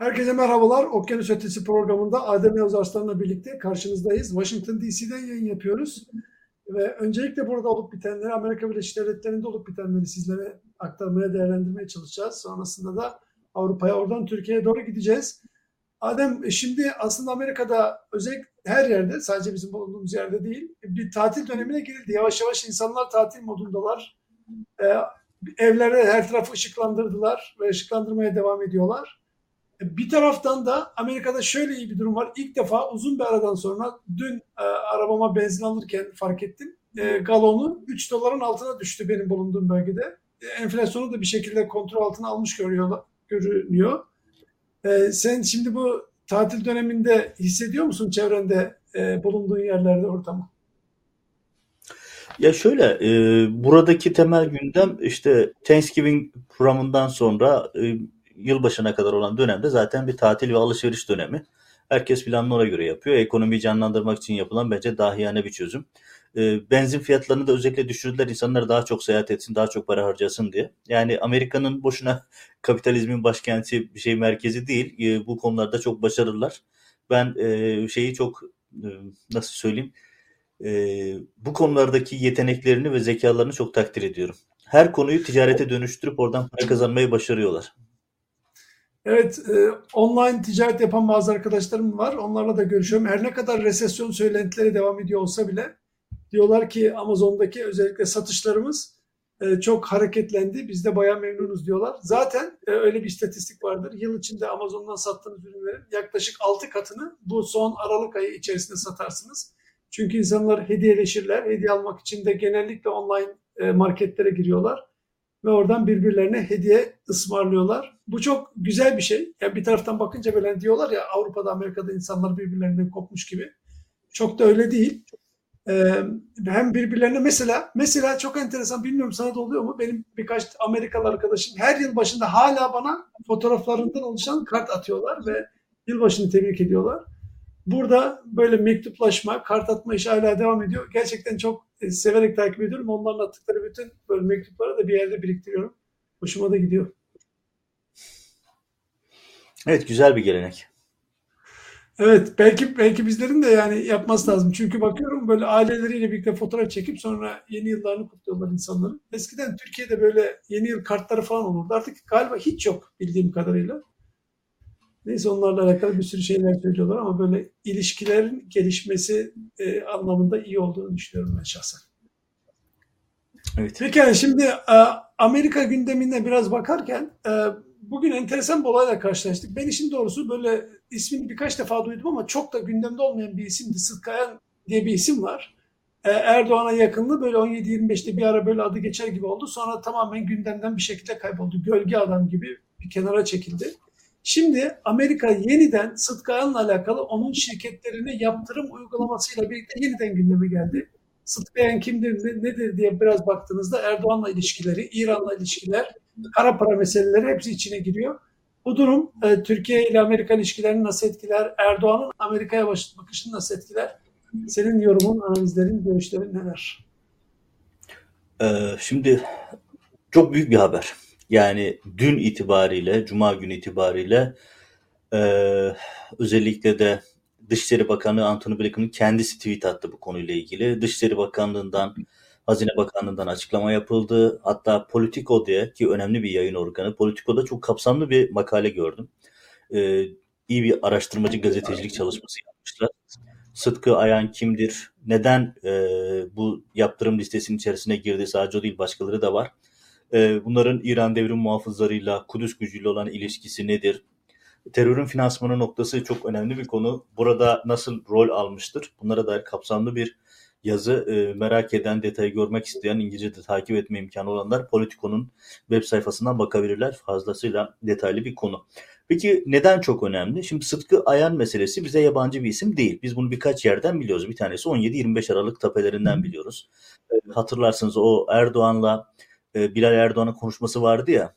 Herkese merhabalar. Okyanus Ötesi programında Adem Yavuz Arslan'la birlikte karşınızdayız. Washington DC'den yayın yapıyoruz. Ve öncelikle burada olup bitenleri, Amerika Birleşik Devletleri'nde olup bitenleri sizlere aktarmaya, değerlendirmeye çalışacağız. Sonrasında da Avrupa'ya, oradan Türkiye'ye doğru gideceğiz. Adem, şimdi aslında Amerika'da özellikle her yerde, sadece bizim bulunduğumuz yerde değil, bir tatil dönemine girildi. Yavaş yavaş insanlar tatil modundalar. Ee, evlere her tarafı ışıklandırdılar ve ışıklandırmaya devam ediyorlar. Bir taraftan da Amerika'da şöyle iyi bir durum var. İlk defa uzun bir aradan sonra dün e, arabama benzin alırken fark ettim. E, galonu 3 doların altına düştü benim bulunduğum bölgede. E, enflasyonu da bir şekilde kontrol altına almış görüyorlar, görünüyor. E, sen şimdi bu tatil döneminde hissediyor musun çevrende e, bulunduğun yerlerde ortamı? Ya şöyle, e, buradaki temel gündem işte Thanksgiving programından sonra e, yılbaşına kadar olan dönemde zaten bir tatil ve alışveriş dönemi. Herkes planını ona göre yapıyor. Ekonomiyi canlandırmak için yapılan bence dahiyane bir çözüm. E, benzin fiyatlarını da özellikle düşürdüler. İnsanlar daha çok seyahat etsin, daha çok para harcasın diye. Yani Amerika'nın boşuna kapitalizmin başkenti bir şey merkezi değil. E, bu konularda çok başarılılar. Ben e, şeyi çok e, nasıl söyleyeyim e, bu konulardaki yeteneklerini ve zekalarını çok takdir ediyorum. Her konuyu ticarete dönüştürüp oradan para kazanmayı başarıyorlar. Evet, e, online ticaret yapan bazı arkadaşlarım var. Onlarla da görüşüyorum. Her ne kadar resesyon söylentileri devam ediyor olsa bile diyorlar ki Amazon'daki özellikle satışlarımız e, çok hareketlendi. Biz de bayağı memnunuz diyorlar. Zaten e, öyle bir istatistik vardır. Yıl içinde Amazon'dan sattığınız ürünlerin yaklaşık 6 katını bu son Aralık ayı içerisinde satarsınız. Çünkü insanlar hediyeleşirler. Hediye almak için de genellikle online e, marketlere giriyorlar ve oradan birbirlerine hediye ısmarlıyorlar. Bu çok güzel bir şey. Yani bir taraftan bakınca böyle diyorlar ya Avrupa'da Amerika'da insanlar birbirlerinden kopmuş gibi. Çok da öyle değil. Ee, hem birbirlerine mesela mesela çok enteresan bilmiyorum sana da oluyor mu? Benim birkaç Amerikalı arkadaşım her yıl başında hala bana fotoğraflarından oluşan kart atıyorlar ve yılbaşını tebrik ediyorlar. Burada böyle mektuplaşma, kart atma işi hala devam ediyor. Gerçekten çok e, severek takip ediyorum. Onların attıkları bütün böyle mektupları da bir yerde biriktiriyorum. Hoşuma da gidiyor. Evet güzel bir gelenek. Evet belki belki bizlerin de yani yapması lazım. Çünkü bakıyorum böyle aileleriyle birlikte fotoğraf çekip sonra yeni yıllarını kutluyorlar insanların. Eskiden Türkiye'de böyle yeni yıl kartları falan olurdu. Artık galiba hiç yok bildiğim kadarıyla. Neyse onlarla alakalı bir sürü şeyler söylüyorlar ama böyle ilişkilerin gelişmesi e, anlamında iyi olduğunu düşünüyorum ben şahsen. Evet. Peki yani şimdi e, Amerika gündemine biraz bakarken e, bugün enteresan bir olayla karşılaştık. Ben işin doğrusu böyle ismini birkaç defa duydum ama çok da gündemde olmayan bir isimdi. Sıtkı Ayan diye bir isim var. E, Erdoğan'a yakınlığı böyle 17-25'te bir ara böyle adı geçer gibi oldu. Sonra tamamen gündemden bir şekilde kayboldu. Gölge adam gibi bir kenara çekildi. Şimdi Amerika yeniden Sıtkı Ayan'la alakalı onun şirketlerine yaptırım uygulamasıyla birlikte yeniden gündeme geldi. Sıtkı Ayan kimdir, nedir diye biraz baktığınızda Erdoğan'la ilişkileri, İran'la ilişkiler, kara para meseleleri hepsi içine giriyor. Bu durum e, Türkiye ile Amerika ilişkilerini nasıl etkiler? Erdoğan'ın Amerika'ya bakışını nasıl etkiler? Senin yorumun, analizlerin, görüşlerin neler? Ee, şimdi çok büyük bir haber. Yani dün itibariyle, Cuma günü itibariyle e, özellikle de Dışişleri Bakanı Antony Blinken'ın kendisi tweet attı bu konuyla ilgili. Dışişleri Bakanlığı'ndan, Hazine Bakanlığı'ndan açıklama yapıldı. Hatta Politico diye ki önemli bir yayın organı. Politico'da çok kapsamlı bir makale gördüm. Ee, iyi bir araştırmacı gazetecilik çalışması yapmışlar. Sıtkı Ayan kimdir? Neden e, bu yaptırım listesinin içerisine girdi? Sadece o değil başkaları da var. E, bunların İran devrim muhafızlarıyla, Kudüs gücüyle olan ilişkisi nedir? Terörün finansmanı noktası çok önemli bir konu. Burada nasıl rol almıştır? Bunlara dair kapsamlı bir yazı e, merak eden, detayı görmek isteyen, İngilizce'de takip etme imkanı olanlar Politico'nun web sayfasından bakabilirler. Fazlasıyla detaylı bir konu. Peki neden çok önemli? Şimdi Sıtkı Ayan meselesi bize yabancı bir isim değil. Biz bunu birkaç yerden biliyoruz. Bir tanesi 17-25 Aralık tapelerinden biliyoruz. E, hatırlarsınız o Erdoğan'la e, Bilal Erdoğan'ın konuşması vardı ya.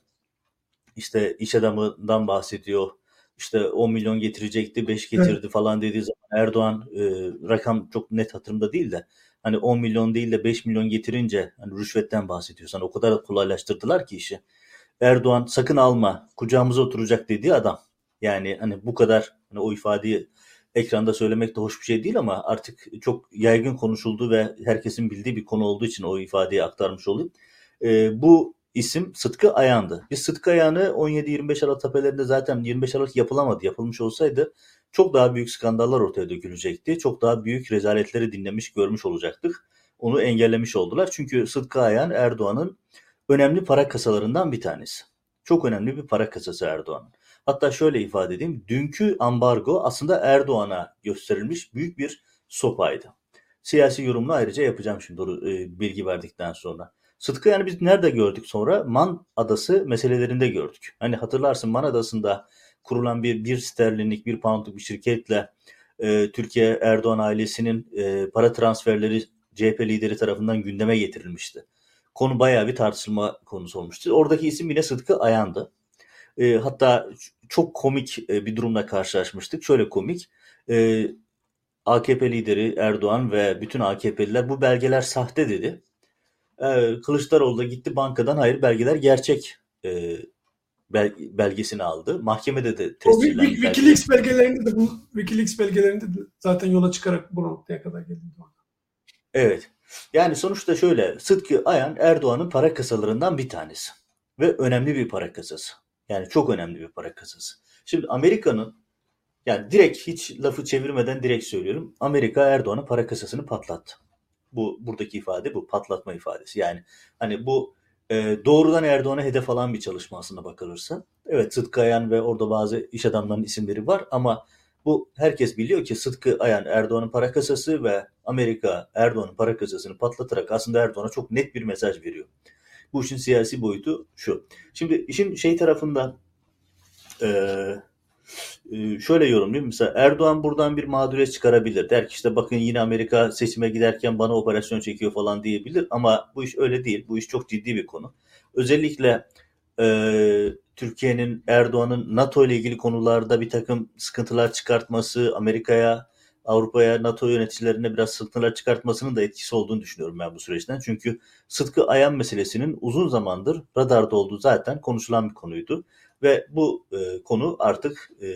İşte iş adamından bahsediyor. İşte 10 milyon getirecekti, 5 getirdi evet. falan dediği zaman Erdoğan e, rakam çok net hatırımda değil de hani 10 milyon değil de 5 milyon getirince hani rüşvetten bahsediyorsan o kadar kolaylaştırdılar ki işi. Erdoğan sakın alma kucağımıza oturacak dediği adam. Yani hani bu kadar hani o ifadeyi ekranda söylemek de hoş bir şey değil ama artık çok yaygın konuşulduğu ve herkesin bildiği bir konu olduğu için o ifadeyi aktarmış olayım. E, bu isim Sıtkı Ayan'dı. Biz Sıtkı Ayan'ı 17-25 Aralık tepelerinde zaten 25 Aralık yapılamadı. Yapılmış olsaydı çok daha büyük skandallar ortaya dökülecekti. Çok daha büyük rezaletleri dinlemiş, görmüş olacaktık. Onu engellemiş oldular. Çünkü Sıtkı Ayan Erdoğan'ın önemli para kasalarından bir tanesi. Çok önemli bir para kasası Erdoğan'ın. Hatta şöyle ifade edeyim. Dünkü ambargo aslında Erdoğan'a gösterilmiş büyük bir sopaydı. Siyasi yorumunu ayrıca yapacağım şimdi e, bilgi verdikten sonra. Sıtkı yani biz nerede gördük sonra? Man Adası meselelerinde gördük. Hani hatırlarsın Man Adası'nda kurulan bir bir sterlinlik bir poundluk bir şirketle e, Türkiye Erdoğan ailesinin e, para transferleri CHP lideri tarafından gündeme getirilmişti. Konu bayağı bir tartışılma konusu olmuştu. Oradaki isim yine Sıtkı Ayan'dı. E, hatta çok komik e, bir durumla karşılaşmıştık. Şöyle komik. E, AKP lideri Erdoğan ve bütün AKP'liler bu belgeler sahte dedi. E, Kılıçdaroğlu da gitti bankadan hayır belgeler gerçek e, belgesini aldı. Mahkemede de tescillendi. Wikileaks belgelerinde de bu Wikileaks belgelerinde de zaten yola çıkarak bu noktaya kadar geldi. Evet. Yani sonuçta şöyle Sıtkı Ayan Erdoğan'ın para kasalarından bir tanesi. Ve önemli bir para kasası. Yani çok önemli bir para kasası. Şimdi Amerika'nın yani direkt hiç lafı çevirmeden direkt söylüyorum. Amerika Erdoğan'ın para kasasını patlattı. Bu buradaki ifade bu patlatma ifadesi. Yani hani bu e, doğrudan Erdoğan'a hedef alan bir çalışma aslında bakılırsa. Evet Sıtkı Ayan ve orada bazı iş adamlarının isimleri var ama bu herkes biliyor ki Sıtkı Ayan Erdoğan'ın para kasası ve Amerika Erdoğan'ın para kasasını patlatarak aslında Erdoğan'a çok net bir mesaj veriyor. Bu işin siyasi boyutu şu. Şimdi işin şey tarafından e, e, şöyle yorumlayayım. Mesela Erdoğan buradan bir mağduriyet çıkarabilir. Der ki işte bakın yine Amerika seçime giderken bana operasyon çekiyor falan diyebilir. Ama bu iş öyle değil. Bu iş çok ciddi bir konu. Özellikle e, Türkiye'nin Erdoğan'ın NATO ile ilgili konularda bir takım sıkıntılar çıkartması, Amerika'ya, Avrupa'ya, NATO yöneticilerine biraz sıkıntılar çıkartmasının da etkisi olduğunu düşünüyorum ben bu süreçten. Çünkü Sıtkı Ayan meselesinin uzun zamandır radarda olduğu zaten konuşulan bir konuydu. Ve bu e, konu artık e,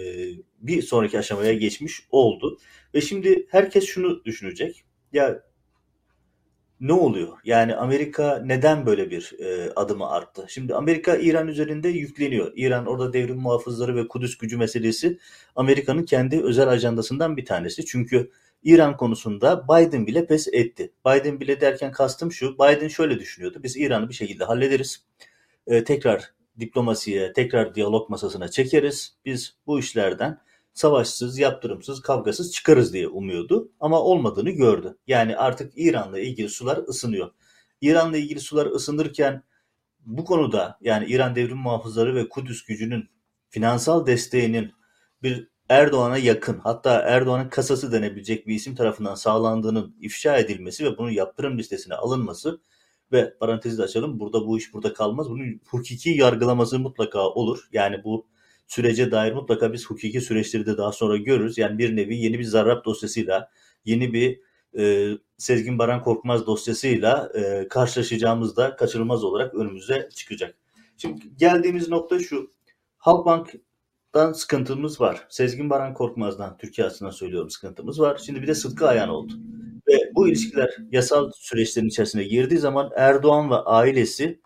bir sonraki aşamaya geçmiş oldu. Ve şimdi herkes şunu düşünecek. Ya ne oluyor? Yani Amerika neden böyle bir e, adımı arttı? Şimdi Amerika İran üzerinde yükleniyor. İran orada devrim muhafızları ve Kudüs gücü meselesi Amerika'nın kendi özel ajandasından bir tanesi. Çünkü İran konusunda Biden bile pes etti. Biden bile derken kastım şu. Biden şöyle düşünüyordu. Biz İran'ı bir şekilde hallederiz. E, tekrar diplomasiye, tekrar diyalog masasına çekeriz. Biz bu işlerden savaşsız, yaptırımsız, kavgasız çıkarız diye umuyordu. Ama olmadığını gördü. Yani artık İran'la ilgili sular ısınıyor. İran'la ilgili sular ısınırken bu konuda yani İran devrim muhafızları ve Kudüs gücünün finansal desteğinin bir Erdoğan'a yakın hatta Erdoğan'ın kasası denebilecek bir isim tarafından sağlandığının ifşa edilmesi ve bunun yaptırım listesine alınması ve parantezi de açalım burada bu iş burada kalmaz. Bunun hukuki yargılaması mutlaka olur. Yani bu sürece dair mutlaka biz hukuki süreçleri de daha sonra görürüz. Yani bir nevi yeni bir zarrab dosyasıyla, yeni bir e, Sezgin Baran Korkmaz dosyasıyla e, karşılaşacağımız da kaçınılmaz olarak önümüze çıkacak. Şimdi geldiğimiz nokta şu. Halkbank'tan sıkıntımız var. Sezgin Baran Korkmaz'dan Türkiye açısından söylüyorum sıkıntımız var. Şimdi bir de Sıtkı Ayan oldu. Ve bu ilişkiler yasal süreçlerin içerisine girdiği zaman Erdoğan ve ailesi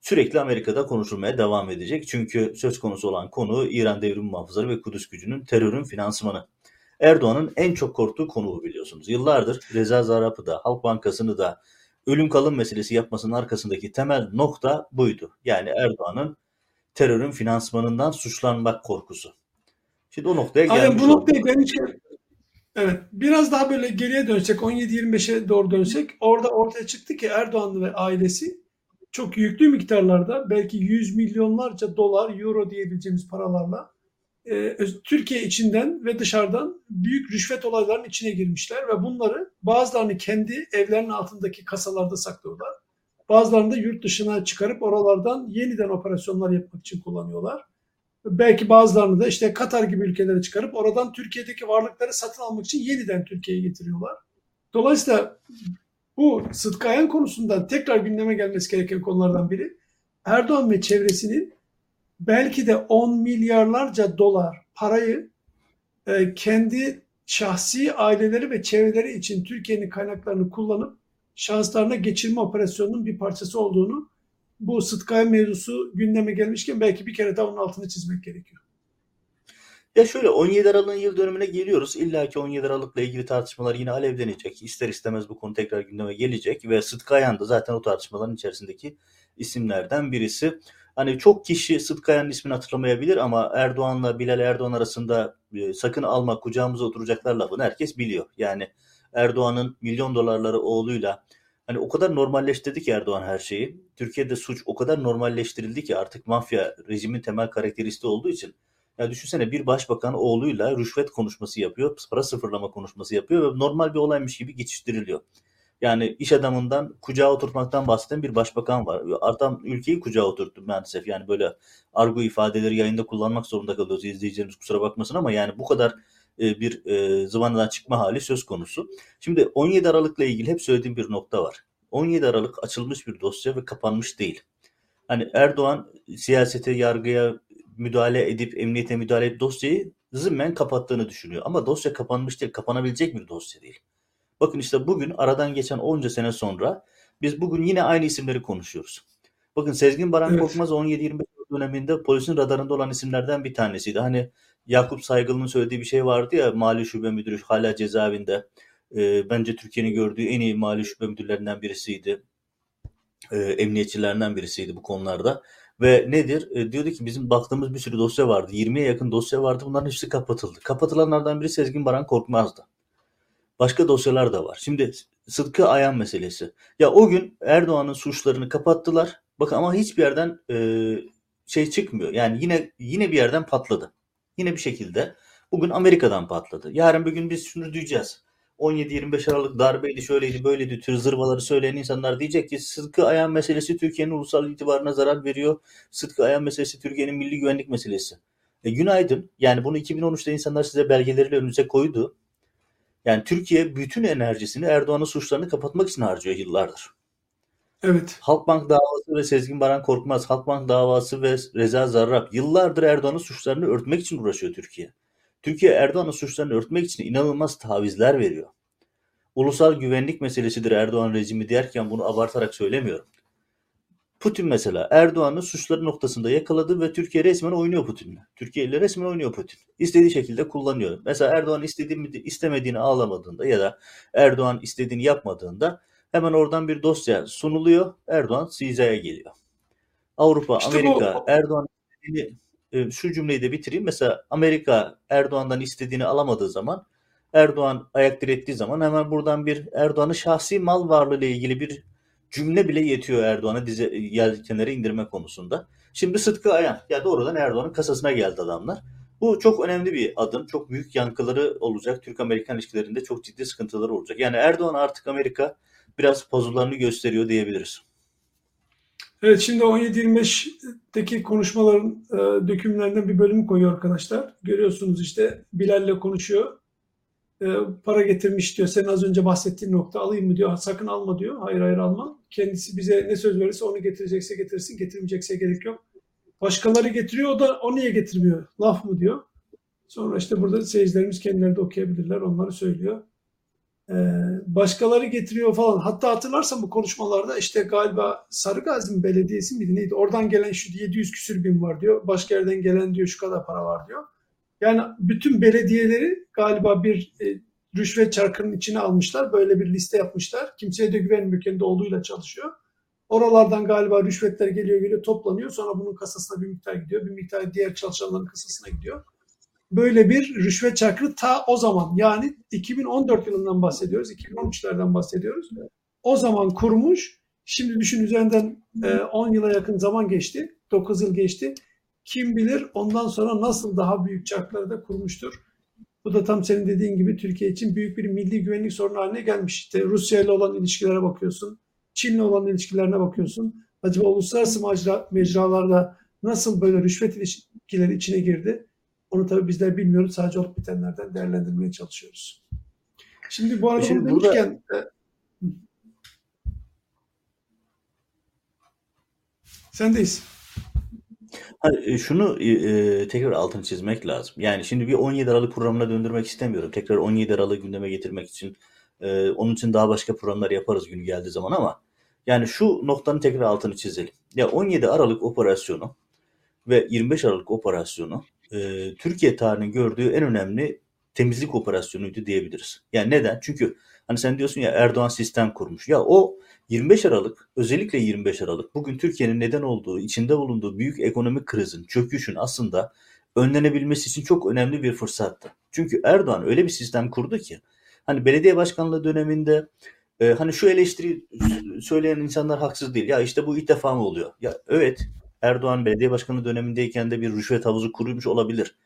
sürekli Amerika'da konuşulmaya devam edecek. Çünkü söz konusu olan konu İran devrim muhafızları ve Kudüs gücünün terörün finansmanı. Erdoğan'ın en çok korktuğu konu bu biliyorsunuz. Yıllardır Reza Zarrab'ı da Halk Bankası'nı da ölüm kalım meselesi yapmasının arkasındaki temel nokta buydu. Yani Erdoğan'ın terörün finansmanından suçlanmak korkusu. Şimdi o noktaya gelmiş Aynen bu noktaya gelmişken Evet. Biraz daha böyle geriye dönsek 17-25'e doğru dönsek orada ortaya çıktı ki Erdoğan ve ailesi çok yüklü miktarlarda belki yüz milyonlarca dolar, euro diyebileceğimiz paralarla e, Türkiye içinden ve dışarıdan büyük rüşvet olaylarının içine girmişler ve bunları bazılarını kendi evlerinin altındaki kasalarda saklıyorlar. Bazılarını da yurt dışına çıkarıp oralardan yeniden operasyonlar yapmak için kullanıyorlar. Belki bazılarını da işte Katar gibi ülkelere çıkarıp oradan Türkiye'deki varlıkları satın almak için yeniden Türkiye'ye getiriyorlar. Dolayısıyla bu Sıtkı Ayan konusundan tekrar gündeme gelmesi gereken konulardan biri Erdoğan ve çevresinin belki de 10 milyarlarca dolar parayı e, kendi şahsi aileleri ve çevreleri için Türkiye'nin kaynaklarını kullanıp şahıslarına geçirme operasyonunun bir parçası olduğunu bu Sıtkaya mevzusu gündeme gelmişken belki bir kere daha onun altını çizmek gerekiyor. Ya şöyle 17 Aralık'ın yıl dönümüne geliyoruz. İlla ki 17 Aralık'la ilgili tartışmalar yine alevlenecek. İster istemez bu konu tekrar gündeme gelecek ve Sıtkı Ayan da zaten o tartışmaların içerisindeki isimlerden birisi. Hani çok kişi Sıtkı Ayan'ın ismini hatırlamayabilir ama Erdoğan'la Bilal Erdoğan arasında e, sakın alma kucağımıza oturacaklar lafını herkes biliyor. Yani Erdoğan'ın milyon dolarları oğluyla hani o kadar normalleştirdi ki Erdoğan her şeyi. Türkiye'de suç o kadar normalleştirildi ki artık mafya rejimin temel karakteristiği olduğu için ya düşünsene bir başbakan oğluyla rüşvet konuşması yapıyor, para sıfırlama konuşması yapıyor ve normal bir olaymış gibi geçiştiriliyor. Yani iş adamından kucağa oturtmaktan bahseden bir başbakan var. Adam ülkeyi kucağa oturttu maalesef. Yani böyle argo ifadeleri yayında kullanmak zorunda kalıyoruz. İzleyicilerimiz kusura bakmasın ama yani bu kadar e, bir e, zıvanadan çıkma hali söz konusu. Şimdi 17 Aralık'la ilgili hep söylediğim bir nokta var. 17 Aralık açılmış bir dosya ve kapanmış değil. Hani Erdoğan siyasete, yargıya müdahale edip emniyete müdahale edip dosyayı zımmen kapattığını düşünüyor. Ama dosya kapanmış değil, kapanabilecek bir dosya değil. Bakın işte bugün aradan geçen onca sene sonra biz bugün yine aynı isimleri konuşuyoruz. Bakın Sezgin Baran evet. Korkmaz 17-25 döneminde polisin radarında olan isimlerden bir tanesiydi. Hani Yakup Saygılı'nın söylediği bir şey vardı ya mali şube müdürü hala cezaevinde. E, bence Türkiye'nin gördüğü en iyi mali şube müdürlerinden birisiydi. E, emniyetçilerinden birisiydi bu konularda. Ve nedir? E, diyordu ki bizim baktığımız bir sürü dosya vardı. 20'ye yakın dosya vardı. Bunların hepsi kapatıldı. Kapatılanlardan biri Sezgin Baran Korkmaz'dı. Başka dosyalar da var. Şimdi Sıtkı Ayan meselesi. Ya o gün Erdoğan'ın suçlarını kapattılar. Bakın ama hiçbir yerden e, şey çıkmıyor. Yani yine yine bir yerden patladı. Yine bir şekilde bugün Amerika'dan patladı. Yarın bir gün biz şunu duyacağız. 17-25 Aralık darbeydi, şöyleydi, böyleydi tür zırvaları söyleyen insanlar diyecek ki Sıtkı Ayan meselesi Türkiye'nin ulusal itibarına zarar veriyor. Sıtkı Ayan meselesi Türkiye'nin milli güvenlik meselesi. E, günaydın. Yani bunu 2013'te insanlar size belgeleriyle önünüze koydu. Yani Türkiye bütün enerjisini Erdoğan'ın suçlarını kapatmak için harcıyor yıllardır. Evet. Halkbank davası ve Sezgin Baran Korkmaz, Halkbank davası ve Reza Zarrab yıllardır Erdoğan'ın suçlarını örtmek için uğraşıyor Türkiye. Türkiye Erdoğan'ın suçlarını örtmek için inanılmaz tavizler veriyor. Ulusal güvenlik meselesidir Erdoğan rejimi derken bunu abartarak söylemiyorum. Putin mesela Erdoğan'ın suçları noktasında yakaladı ve Türkiye resmen oynuyor Putin'le. Türkiye ile resmen oynuyor Putin. İstediği şekilde kullanıyor. Mesela Erdoğan istediğini, istemediğini ağlamadığında ya da Erdoğan istediğini yapmadığında hemen oradan bir dosya sunuluyor. Erdoğan Siza'ya geliyor. Avrupa, işte Amerika, bu... Erdoğan istediğini e, şu cümleyi de bitireyim. Mesela Amerika Erdoğan'dan istediğini alamadığı zaman Erdoğan ayak direttiği zaman hemen buradan bir Erdoğan'ın şahsi mal varlığı ile ilgili bir cümle bile yetiyor Erdoğan'a dize yelkenleri indirme konusunda. Şimdi Sıtkı Ayan ya doğrudan Erdoğan'ın kasasına geldi adamlar. Bu çok önemli bir adım. Çok büyük yankıları olacak. Türk-Amerikan ilişkilerinde çok ciddi sıkıntıları olacak. Yani Erdoğan artık Amerika biraz pozullarını gösteriyor diyebiliriz. Evet şimdi 17-25'teki konuşmaların e, dökümlerinden bir bölümü koyuyor arkadaşlar. Görüyorsunuz işte Bilal'le konuşuyor. E, para getirmiş diyor. Senin az önce bahsettiğin nokta alayım mı diyor. Sakın alma diyor. Hayır hayır alma. Kendisi bize ne söz verirse onu getirecekse getirsin. Getirmeyecekse gerek yok. Başkaları getiriyor o da o niye getirmiyor? Laf mı diyor. Sonra işte burada seyircilerimiz kendileri de okuyabilirler. Onları söylüyor. Ee, başkaları getiriyor falan. Hatta hatırlarsan bu konuşmalarda işte galiba Sarıgazi Belediyesi miydi neydi? Oradan gelen şu 700 küsür bin var diyor. Başka yerden gelen diyor şu kadar para var diyor. Yani bütün belediyeleri galiba bir e, rüşvet çarkının içine almışlar. Böyle bir liste yapmışlar. Kimseye de güvenmiyor. Kendi olduğuyla çalışıyor. Oralardan galiba rüşvetler geliyor geliyor toplanıyor. Sonra bunun kasasına bir miktar gidiyor. Bir miktar diğer çalışanların kasasına gidiyor böyle bir rüşvet çakrı ta o zaman yani 2014 yılından bahsediyoruz, 2013'lerden bahsediyoruz. O zaman kurmuş. Şimdi düşün üzerinden 10 e, yıla yakın zaman geçti, 9 yıl geçti. Kim bilir ondan sonra nasıl daha büyük çarkları da kurmuştur. Bu da tam senin dediğin gibi Türkiye için büyük bir milli güvenlik sorunu haline gelmiş. İşte Rusya ile olan ilişkilere bakıyorsun, Çin'le olan ilişkilerine bakıyorsun. Acaba uluslararası mecra, mecralarda nasıl böyle rüşvet ilişkileri içine girdi? Onu tabii bizler bilmiyoruz. Sadece olup bitenlerden değerlendirmeye çalışıyoruz. Şimdi bu arada Şimdi bunu demişken burada... e, sendeyiz. Hani, şunu e, tekrar altını çizmek lazım. Yani şimdi bir 17 Aralık programına döndürmek istemiyorum. Tekrar 17 Aralık gündeme getirmek için e, onun için daha başka programlar yaparız günü geldiği zaman ama yani şu noktanın tekrar altını çizelim. Ya 17 Aralık operasyonu ve 25 Aralık operasyonu e, Türkiye tarihinin gördüğü en önemli temizlik operasyonuydu diyebiliriz. Yani neden? Çünkü hani sen diyorsun ya Erdoğan sistem kurmuş. Ya o 25 Aralık, özellikle 25 Aralık bugün Türkiye'nin neden olduğu, içinde bulunduğu büyük ekonomik krizin, çöküşün aslında önlenebilmesi için çok önemli bir fırsattı. Çünkü Erdoğan öyle bir sistem kurdu ki hani belediye başkanlığı döneminde e, hani şu eleştiri söyleyen insanlar haksız değil. Ya işte bu ilk defa mı oluyor? Ya evet Erdoğan belediye başkanlığı dönemindeyken de bir rüşvet havuzu kurulmuş olabilir.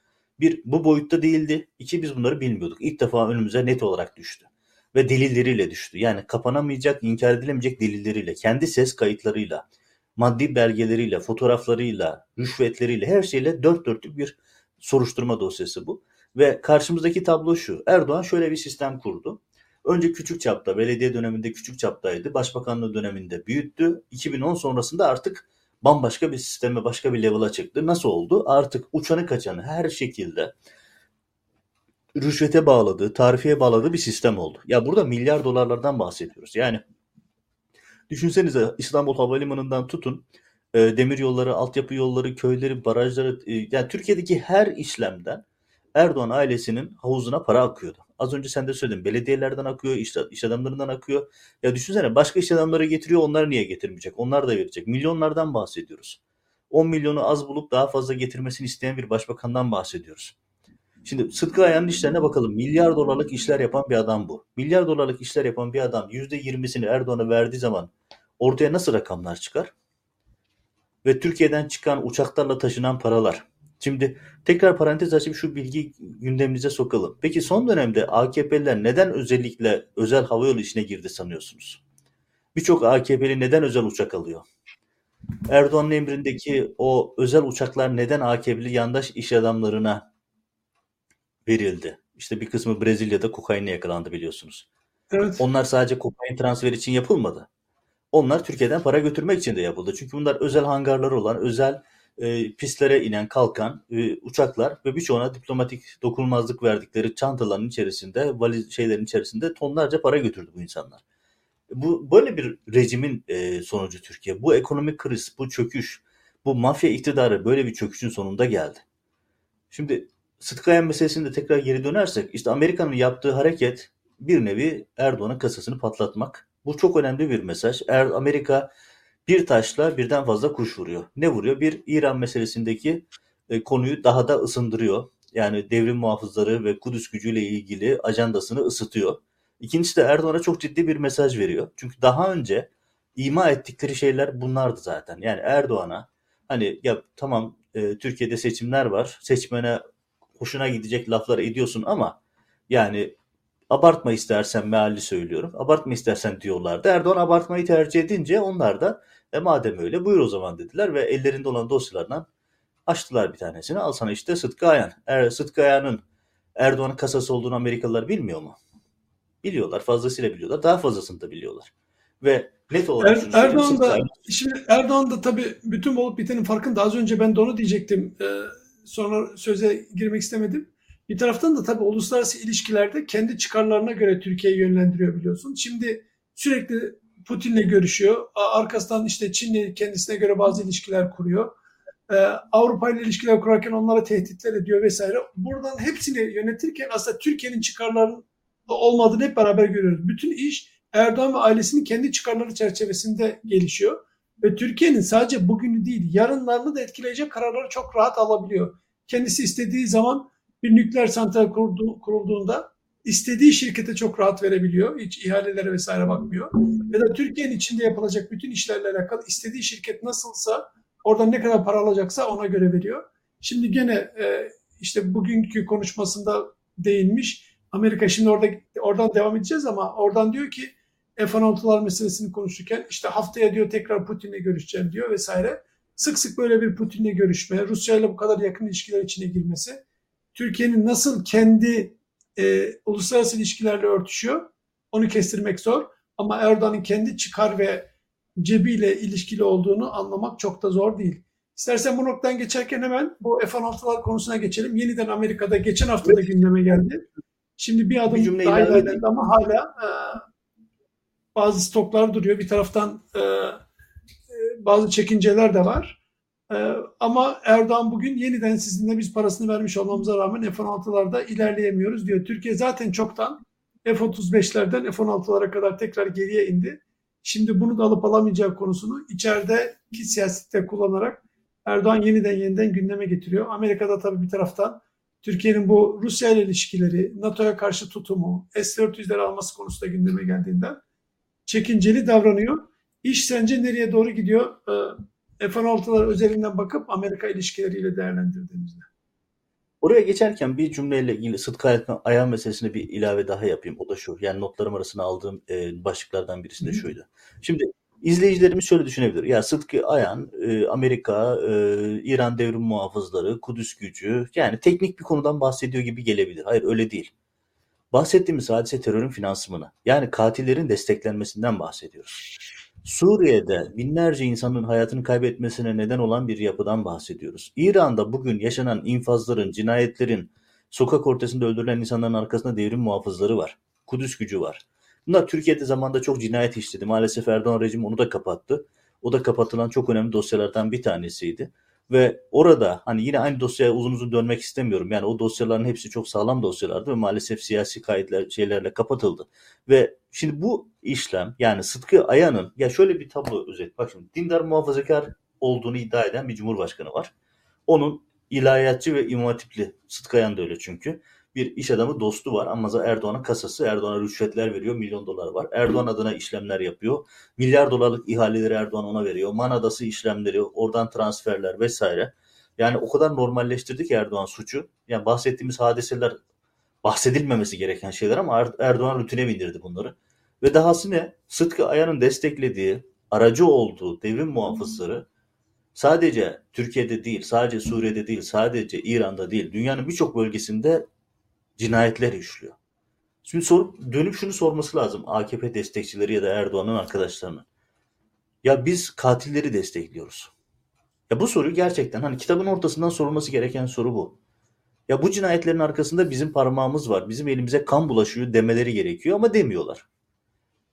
Bir bu boyutta değildi. İki biz bunları bilmiyorduk. İlk defa önümüze net olarak düştü ve delilleriyle düştü. Yani kapanamayacak, inkar edilemeyecek delilleriyle, kendi ses kayıtlarıyla, maddi belgeleriyle, fotoğraflarıyla, rüşvetleriyle, her şeyle dört dörtlük bir soruşturma dosyası bu. Ve karşımızdaki tablo şu. Erdoğan şöyle bir sistem kurdu. Önce küçük çapta, belediye döneminde küçük çaptaydı. Başbakanlığı döneminde büyüttü. 2010 sonrasında artık bambaşka bir sisteme, başka bir level'a çıktı. Nasıl oldu? Artık uçanı kaçanı her şekilde rüşvete bağladığı, tarifeye bağladığı bir sistem oldu. Ya burada milyar dolarlardan bahsediyoruz. Yani düşünsenize İstanbul Havalimanı'ndan tutun e, demir yolları, altyapı yolları, köyleri, barajları e, yani Türkiye'deki her işlemden Erdoğan ailesinin havuzuna para akıyordu. Az önce sen de söyledin. Belediyelerden akıyor, iş, iş adamlarından akıyor. Ya düşünsene başka iş adamları getiriyor. Onlar niye getirmeyecek? Onlar da verecek. Milyonlardan bahsediyoruz. 10 milyonu az bulup daha fazla getirmesini isteyen bir başbakandan bahsediyoruz. Şimdi Sıtkı Aya'nın işlerine bakalım. Milyar dolarlık işler yapan bir adam bu. Milyar dolarlık işler yapan bir adam %20'sini Erdoğan'a verdiği zaman ortaya nasıl rakamlar çıkar? Ve Türkiye'den çıkan uçaklarla taşınan paralar. Şimdi tekrar parantez açıp şu bilgi gündemimize sokalım. Peki son dönemde AKP'liler neden özellikle özel havayolu işine girdi sanıyorsunuz? Birçok AKP'li neden özel uçak alıyor? Erdoğan'ın emrindeki o özel uçaklar neden AKP'li yandaş iş adamlarına verildi. İşte bir kısmı Brezilya'da kokainle yakalandı biliyorsunuz. Evet. Onlar sadece kokain transferi için yapılmadı. Onlar Türkiye'den para götürmek için de yapıldı. Çünkü bunlar özel hangarları olan, özel e, pistlere inen, kalkan e, uçaklar ve birçoğuna diplomatik dokunulmazlık verdikleri çantaların içerisinde, valiz şeylerin içerisinde tonlarca para götürdü bu insanlar. Bu böyle bir rejimin e, sonucu Türkiye. Bu ekonomik kriz, bu çöküş, bu mafya iktidarı böyle bir çöküşün sonunda geldi. Şimdi Sıtkı meselesinde tekrar geri dönersek işte Amerika'nın yaptığı hareket bir nevi Erdoğan'ın kasasını patlatmak. Bu çok önemli bir mesaj. Er, Amerika bir taşla birden fazla kuş vuruyor. Ne vuruyor? Bir İran meselesindeki e, konuyu daha da ısındırıyor. Yani devrim muhafızları ve Kudüs gücüyle ilgili ajandasını ısıtıyor. İkincisi de Erdoğan'a çok ciddi bir mesaj veriyor. Çünkü daha önce ima ettikleri şeyler bunlardı zaten. Yani Erdoğan'a hani ya tamam e, Türkiye'de seçimler var. Seçmene hoşuna gidecek laflar ediyorsun ama yani abartma istersen mealli söylüyorum. Abartma istersen diyorlardı. Erdoğan abartmayı tercih edince onlar da e madem öyle buyur o zaman dediler ve ellerinde olan dosyalardan açtılar bir tanesini. Al sana işte Sıtkı Ayan. Er, Sıtkı Ayan'ın Erdoğan'ın kasası olduğunu Amerikalılar bilmiyor mu? Biliyorlar. Fazlasıyla biliyorlar. Daha fazlasını da biliyorlar. Ve net olarak er, Erdoğan da şimdi Erdoğan da tabii bütün olup bitenin farkında. Az önce ben de onu diyecektim. Ee, sonra söze girmek istemedim. Bir taraftan da tabii uluslararası ilişkilerde kendi çıkarlarına göre Türkiye'yi yönlendiriyor biliyorsun. Şimdi sürekli Putin'le görüşüyor. Arkasından işte Çin'le kendisine göre bazı ilişkiler kuruyor. Ee, Avrupa ile ilişkiler kurarken onlara tehditler ediyor vesaire. Buradan hepsini yönetirken aslında Türkiye'nin çıkarlarının olmadığını hep beraber görüyoruz. Bütün iş Erdoğan ve ailesinin kendi çıkarları çerçevesinde gelişiyor. Ve Türkiye'nin sadece bugünü değil yarınlarını da etkileyecek kararları çok rahat alabiliyor. Kendisi istediği zaman bir nükleer santral kurulduğunda istediği şirkete çok rahat verebiliyor. Hiç ihalelere vesaire bakmıyor. Ya da Türkiye'nin içinde yapılacak bütün işlerle alakalı istediği şirket nasılsa oradan ne kadar para alacaksa ona göre veriyor. Şimdi gene e, işte bugünkü konuşmasında değinmiş. Amerika şimdi orada oradan devam edeceğiz ama oradan diyor ki F-16'lar meselesini konuşurken işte haftaya diyor tekrar Putin'le görüşeceğim diyor vesaire. Sık sık böyle bir Putin'le görüşme, Rusya ile bu kadar yakın ilişkiler içine girmesi, Türkiye'nin nasıl kendi e, uluslararası ilişkilerle örtüşüyor onu kestirmek zor. Ama Erdoğan'ın kendi çıkar ve cebiyle ilişkili olduğunu anlamak çok da zor değil. İstersen bu noktadan geçerken hemen bu F-16'lar konusuna geçelim. Yeniden Amerika'da geçen hafta da gündeme geldi. Şimdi bir adım Bir cümle daha ilave ilerlendi ama hala e, bazı stoklar duruyor. Bir taraftan e, e, bazı çekinceler de var. E, ama Erdoğan bugün yeniden sizinle biz parasını vermiş olmamıza rağmen F-16'larda ilerleyemiyoruz diyor. Türkiye zaten çoktan F-35'lerden F-16'lara kadar tekrar geriye indi. Şimdi bunu da alıp alamayacağı konusunu içerideki siyasette kullanarak Erdoğan yeniden yeniden gündeme getiriyor. Amerika'da tabii bir taraftan Türkiye'nin bu Rusya ile ilişkileri, NATO'ya karşı tutumu, S-400'leri alması konusunda gündeme geldiğinden çekinceli davranıyor. İş sence nereye doğru gidiyor? Ee, F-16'lar özelinden bakıp Amerika ilişkileriyle değerlendirdiğimizde. Oraya geçerken bir cümleyle ilgili Sıtkı Ayhan meselesine bir ilave daha yapayım. O da şu. Yani notlarım arasına aldığım e, başlıklardan birisi de şuydu. Şimdi izleyicilerimiz şöyle düşünebilir. Ya Sıtkı Ayan, e, Amerika, e, İran devrim muhafızları, Kudüs gücü yani teknik bir konudan bahsediyor gibi gelebilir. Hayır öyle değil. Bahsettiğimiz hadise terörün finansmanı. Yani katillerin desteklenmesinden bahsediyoruz. Suriye'de binlerce insanın hayatını kaybetmesine neden olan bir yapıdan bahsediyoruz. İran'da bugün yaşanan infazların, cinayetlerin, sokak ortasında öldürülen insanların arkasında devrim muhafızları var. Kudüs gücü var. Bunlar Türkiye'de zamanda çok cinayet işledi. Maalesef Erdoğan rejimi onu da kapattı. O da kapatılan çok önemli dosyalardan bir tanesiydi. Ve orada hani yine aynı dosyaya uzun uzun dönmek istemiyorum. Yani o dosyaların hepsi çok sağlam dosyalardı ve maalesef siyasi kayıtlar şeylerle kapatıldı. Ve şimdi bu işlem yani Sıtkı Ayan'ın ya şöyle bir tablo özet. Bak şimdi dindar muhafazakar olduğunu iddia eden bir cumhurbaşkanı var. Onun ilahiyatçı ve imam hatipli Sıtkı Ayan da öyle çünkü bir iş adamı dostu var ama Erdoğan'ın kasası Erdoğan'a rüşvetler veriyor milyon dolar var. Erdoğan adına işlemler yapıyor. Milyar dolarlık ihaleleri Erdoğan ona veriyor. Manadası işlemleri oradan transferler vesaire. Yani o kadar normalleştirdi ki Erdoğan suçu. Yani bahsettiğimiz hadiseler bahsedilmemesi gereken şeyler ama er-, Erdoğan rutine bindirdi bunları. Ve dahası ne? Sıtkı Ayan'ın desteklediği, aracı olduğu devrim muhafızları sadece Türkiye'de değil, sadece Suriye'de değil, sadece İran'da değil, dünyanın birçok bölgesinde cinayetler işliyor. Şimdi sor, dönüp şunu sorması lazım AKP destekçileri ya da Erdoğan'ın arkadaşlarına. Ya biz katilleri destekliyoruz. Ya bu soru gerçekten hani kitabın ortasından sorulması gereken soru bu. Ya bu cinayetlerin arkasında bizim parmağımız var. Bizim elimize kan bulaşıyor demeleri gerekiyor ama demiyorlar.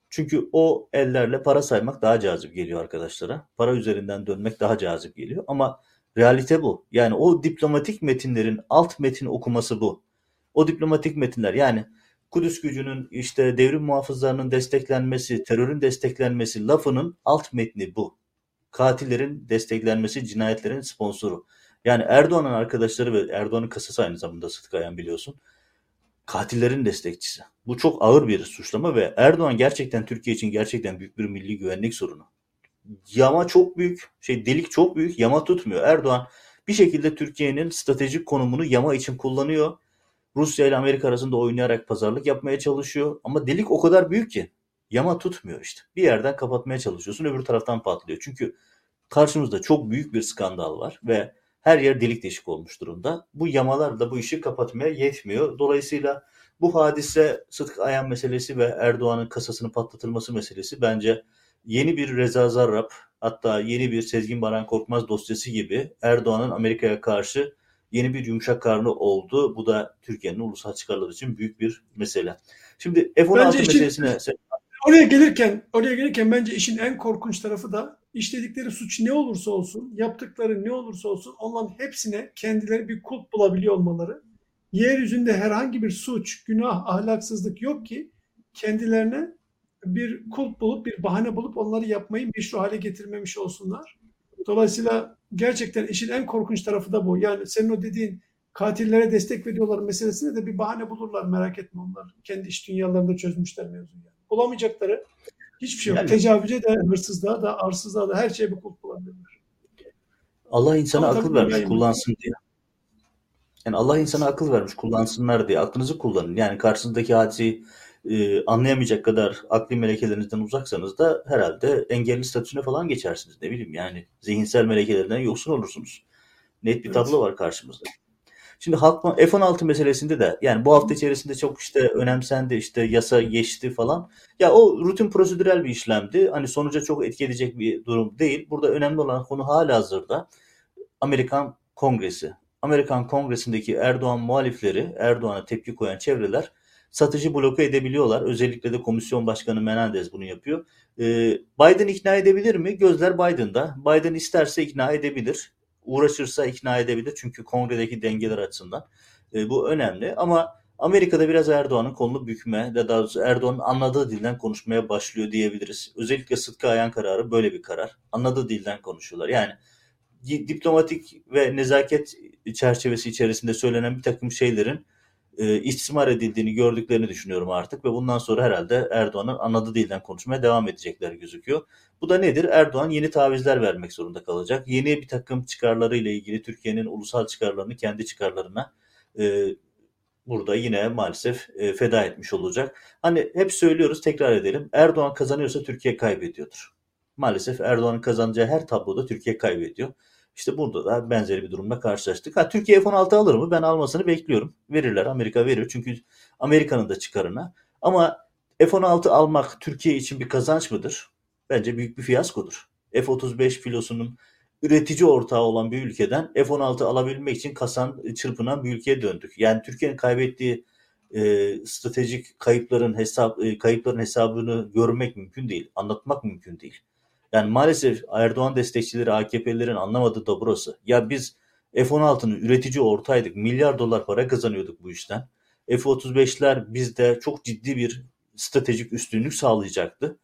Çünkü o ellerle para saymak daha cazip geliyor arkadaşlara. Para üzerinden dönmek daha cazip geliyor ama realite bu. Yani o diplomatik metinlerin alt metin okuması bu. O diplomatik metinler yani Kudüs gücünün işte devrim muhafızlarının desteklenmesi, terörün desteklenmesi lafının alt metni bu. Katillerin desteklenmesi, cinayetlerin sponsoru. Yani Erdoğan'ın arkadaşları ve Erdoğan'ın kasası aynı zamanda Sıtkı Ayan biliyorsun. Katillerin destekçisi. Bu çok ağır bir suçlama ve Erdoğan gerçekten Türkiye için gerçekten büyük bir milli güvenlik sorunu. Yama çok büyük, şey delik çok büyük, yama tutmuyor. Erdoğan bir şekilde Türkiye'nin stratejik konumunu yama için kullanıyor Rusya ile Amerika arasında oynayarak pazarlık yapmaya çalışıyor. Ama delik o kadar büyük ki yama tutmuyor işte. Bir yerden kapatmaya çalışıyorsun öbür taraftan patlıyor. Çünkü karşımızda çok büyük bir skandal var ve her yer delik deşik olmuş durumda. Bu yamalar da bu işi kapatmaya yetmiyor. Dolayısıyla bu hadise Sıtkı Ayan meselesi ve Erdoğan'ın kasasını patlatılması meselesi bence yeni bir Reza Zarrab hatta yeni bir Sezgin Baran Korkmaz dosyası gibi Erdoğan'ın Amerika'ya karşı yeni bir yumuşak karnı oldu. Bu da Türkiye'nin ulusal çıkarları için büyük bir mesele. Şimdi F-16 meselesine... oraya gelirken oraya gelirken bence işin en korkunç tarafı da işledikleri suç ne olursa olsun, yaptıkları ne olursa olsun onların hepsine kendileri bir kulp bulabiliyor olmaları. Yeryüzünde herhangi bir suç, günah, ahlaksızlık yok ki kendilerine bir kulp bulup bir bahane bulup onları yapmayı meşru hale getirmemiş olsunlar. Dolayısıyla gerçekten işin en korkunç tarafı da bu. Yani senin o dediğin katillere destek veriyorlar meselesine de bir bahane bulurlar merak etme onlar. Kendi iş dünyalarında çözmüşler mevzuyu. Yani. Bulamayacakları hiçbir şey yok. Yani, Tecavüze de, hırsızlığa da, arsızlığa da her şeye bir kulp bulabilirler. Allah insana Ama akıl vermiş kullansın diye. Yani Allah insana akıl vermiş kullansınlar diye. Aklınızı kullanın. Yani karşınızdaki hadiseyi e, anlayamayacak kadar akli melekelerinizden uzaksanız da herhalde engelli statüsüne falan geçersiniz. Ne bileyim yani zihinsel melekelerinden yoksun olursunuz. Net bir tablo var karşımızda. Şimdi halk F-16 meselesinde de yani bu hafta içerisinde çok işte önemsendi işte yasa geçti falan. Ya o rutin prosedürel bir işlemdi. Hani sonuca çok etki edecek bir durum değil. Burada önemli olan konu hala hazırda Amerikan Kongresi. Amerikan Kongresi'ndeki Erdoğan muhalifleri, Erdoğan'a tepki koyan çevreler satıcı bloke edebiliyorlar. Özellikle de Komisyon Başkanı Menendez bunu yapıyor. Ee, Biden ikna edebilir mi? Gözler Biden'da. Biden isterse ikna edebilir. Uğraşırsa ikna edebilir. Çünkü kongredeki dengeler açısından. Ee, bu önemli. Ama Amerika'da biraz Erdoğan'ın kolunu bükme, daha doğrusu Erdoğan'ın anladığı dilden konuşmaya başlıyor diyebiliriz. Özellikle Sıtkı Ayan kararı böyle bir karar. Anladığı dilden konuşuyorlar. Yani diplomatik ve nezaket çerçevesi içerisinde söylenen bir takım şeylerin e, istismar edildiğini gördüklerini düşünüyorum artık ve bundan sonra herhalde Erdoğan'ın anladığı dilden konuşmaya devam edecekler gözüküyor. Bu da nedir? Erdoğan yeni tavizler vermek zorunda kalacak. Yeni bir takım çıkarları ile ilgili Türkiye'nin ulusal çıkarlarını kendi çıkarlarına e, burada yine maalesef e, feda etmiş olacak. Hani hep söylüyoruz tekrar edelim. Erdoğan kazanıyorsa Türkiye kaybediyordur. Maalesef Erdoğan'ın kazanacağı her tabloda Türkiye kaybediyor. İşte burada da benzeri bir durumla karşılaştık. Ha, Türkiye F-16 alır mı? Ben almasını bekliyorum. Verirler. Amerika verir. Çünkü Amerika'nın da çıkarına. Ama F-16 almak Türkiye için bir kazanç mıdır? Bence büyük bir fiyaskodur. F-35 filosunun üretici ortağı olan bir ülkeden F-16 alabilmek için kasan çırpınan bir ülkeye döndük. Yani Türkiye'nin kaybettiği e, stratejik kayıpların hesap e, kayıpların hesabını görmek mümkün değil, anlatmak mümkün değil. Yani maalesef Erdoğan destekçileri, AKP'lilerin anlamadığı da burası. Ya biz F-16'nın üretici ortaydık. Milyar dolar para kazanıyorduk bu işten. F-35'ler bizde çok ciddi bir stratejik üstünlük sağlayacaktı.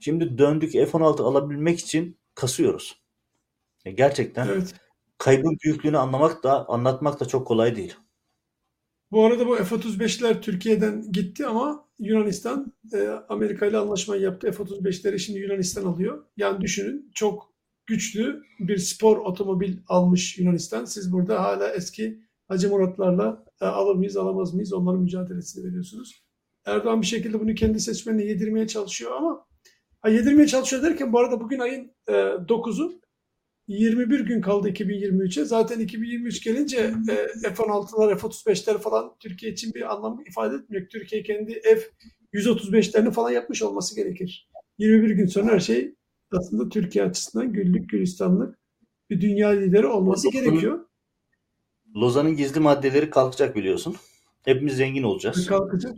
Şimdi döndük F-16 alabilmek için kasıyoruz. Gerçekten evet. kaybın büyüklüğünü anlamak da anlatmak da çok kolay değil. Bu arada bu F-35'ler Türkiye'den gitti ama Yunanistan e, Amerika ile anlaşma yaptı. F-35'leri şimdi Yunanistan alıyor. Yani düşünün çok güçlü bir spor otomobil almış Yunanistan. Siz burada hala eski Hacı Muratlarla e, alır mıyız alamaz mıyız onların mücadelesini veriyorsunuz. Erdoğan bir şekilde bunu kendi seçmenine yedirmeye çalışıyor ama ha, yedirmeye çalışıyor derken bu arada bugün ayın e, 9'u 21 gün kaldı 2023'e. Zaten 2023 gelince e, F-16'lar, F-35'ler falan Türkiye için bir anlam ifade etmiyor. Türkiye kendi F-135'lerini falan yapmış olması gerekir. 21 gün sonra her şey aslında Türkiye açısından güllük gülistanlık bir dünya lideri olması gerekiyor. Lozan'ın gizli maddeleri kalkacak biliyorsun. Hepimiz zengin olacağız. Kalkacak.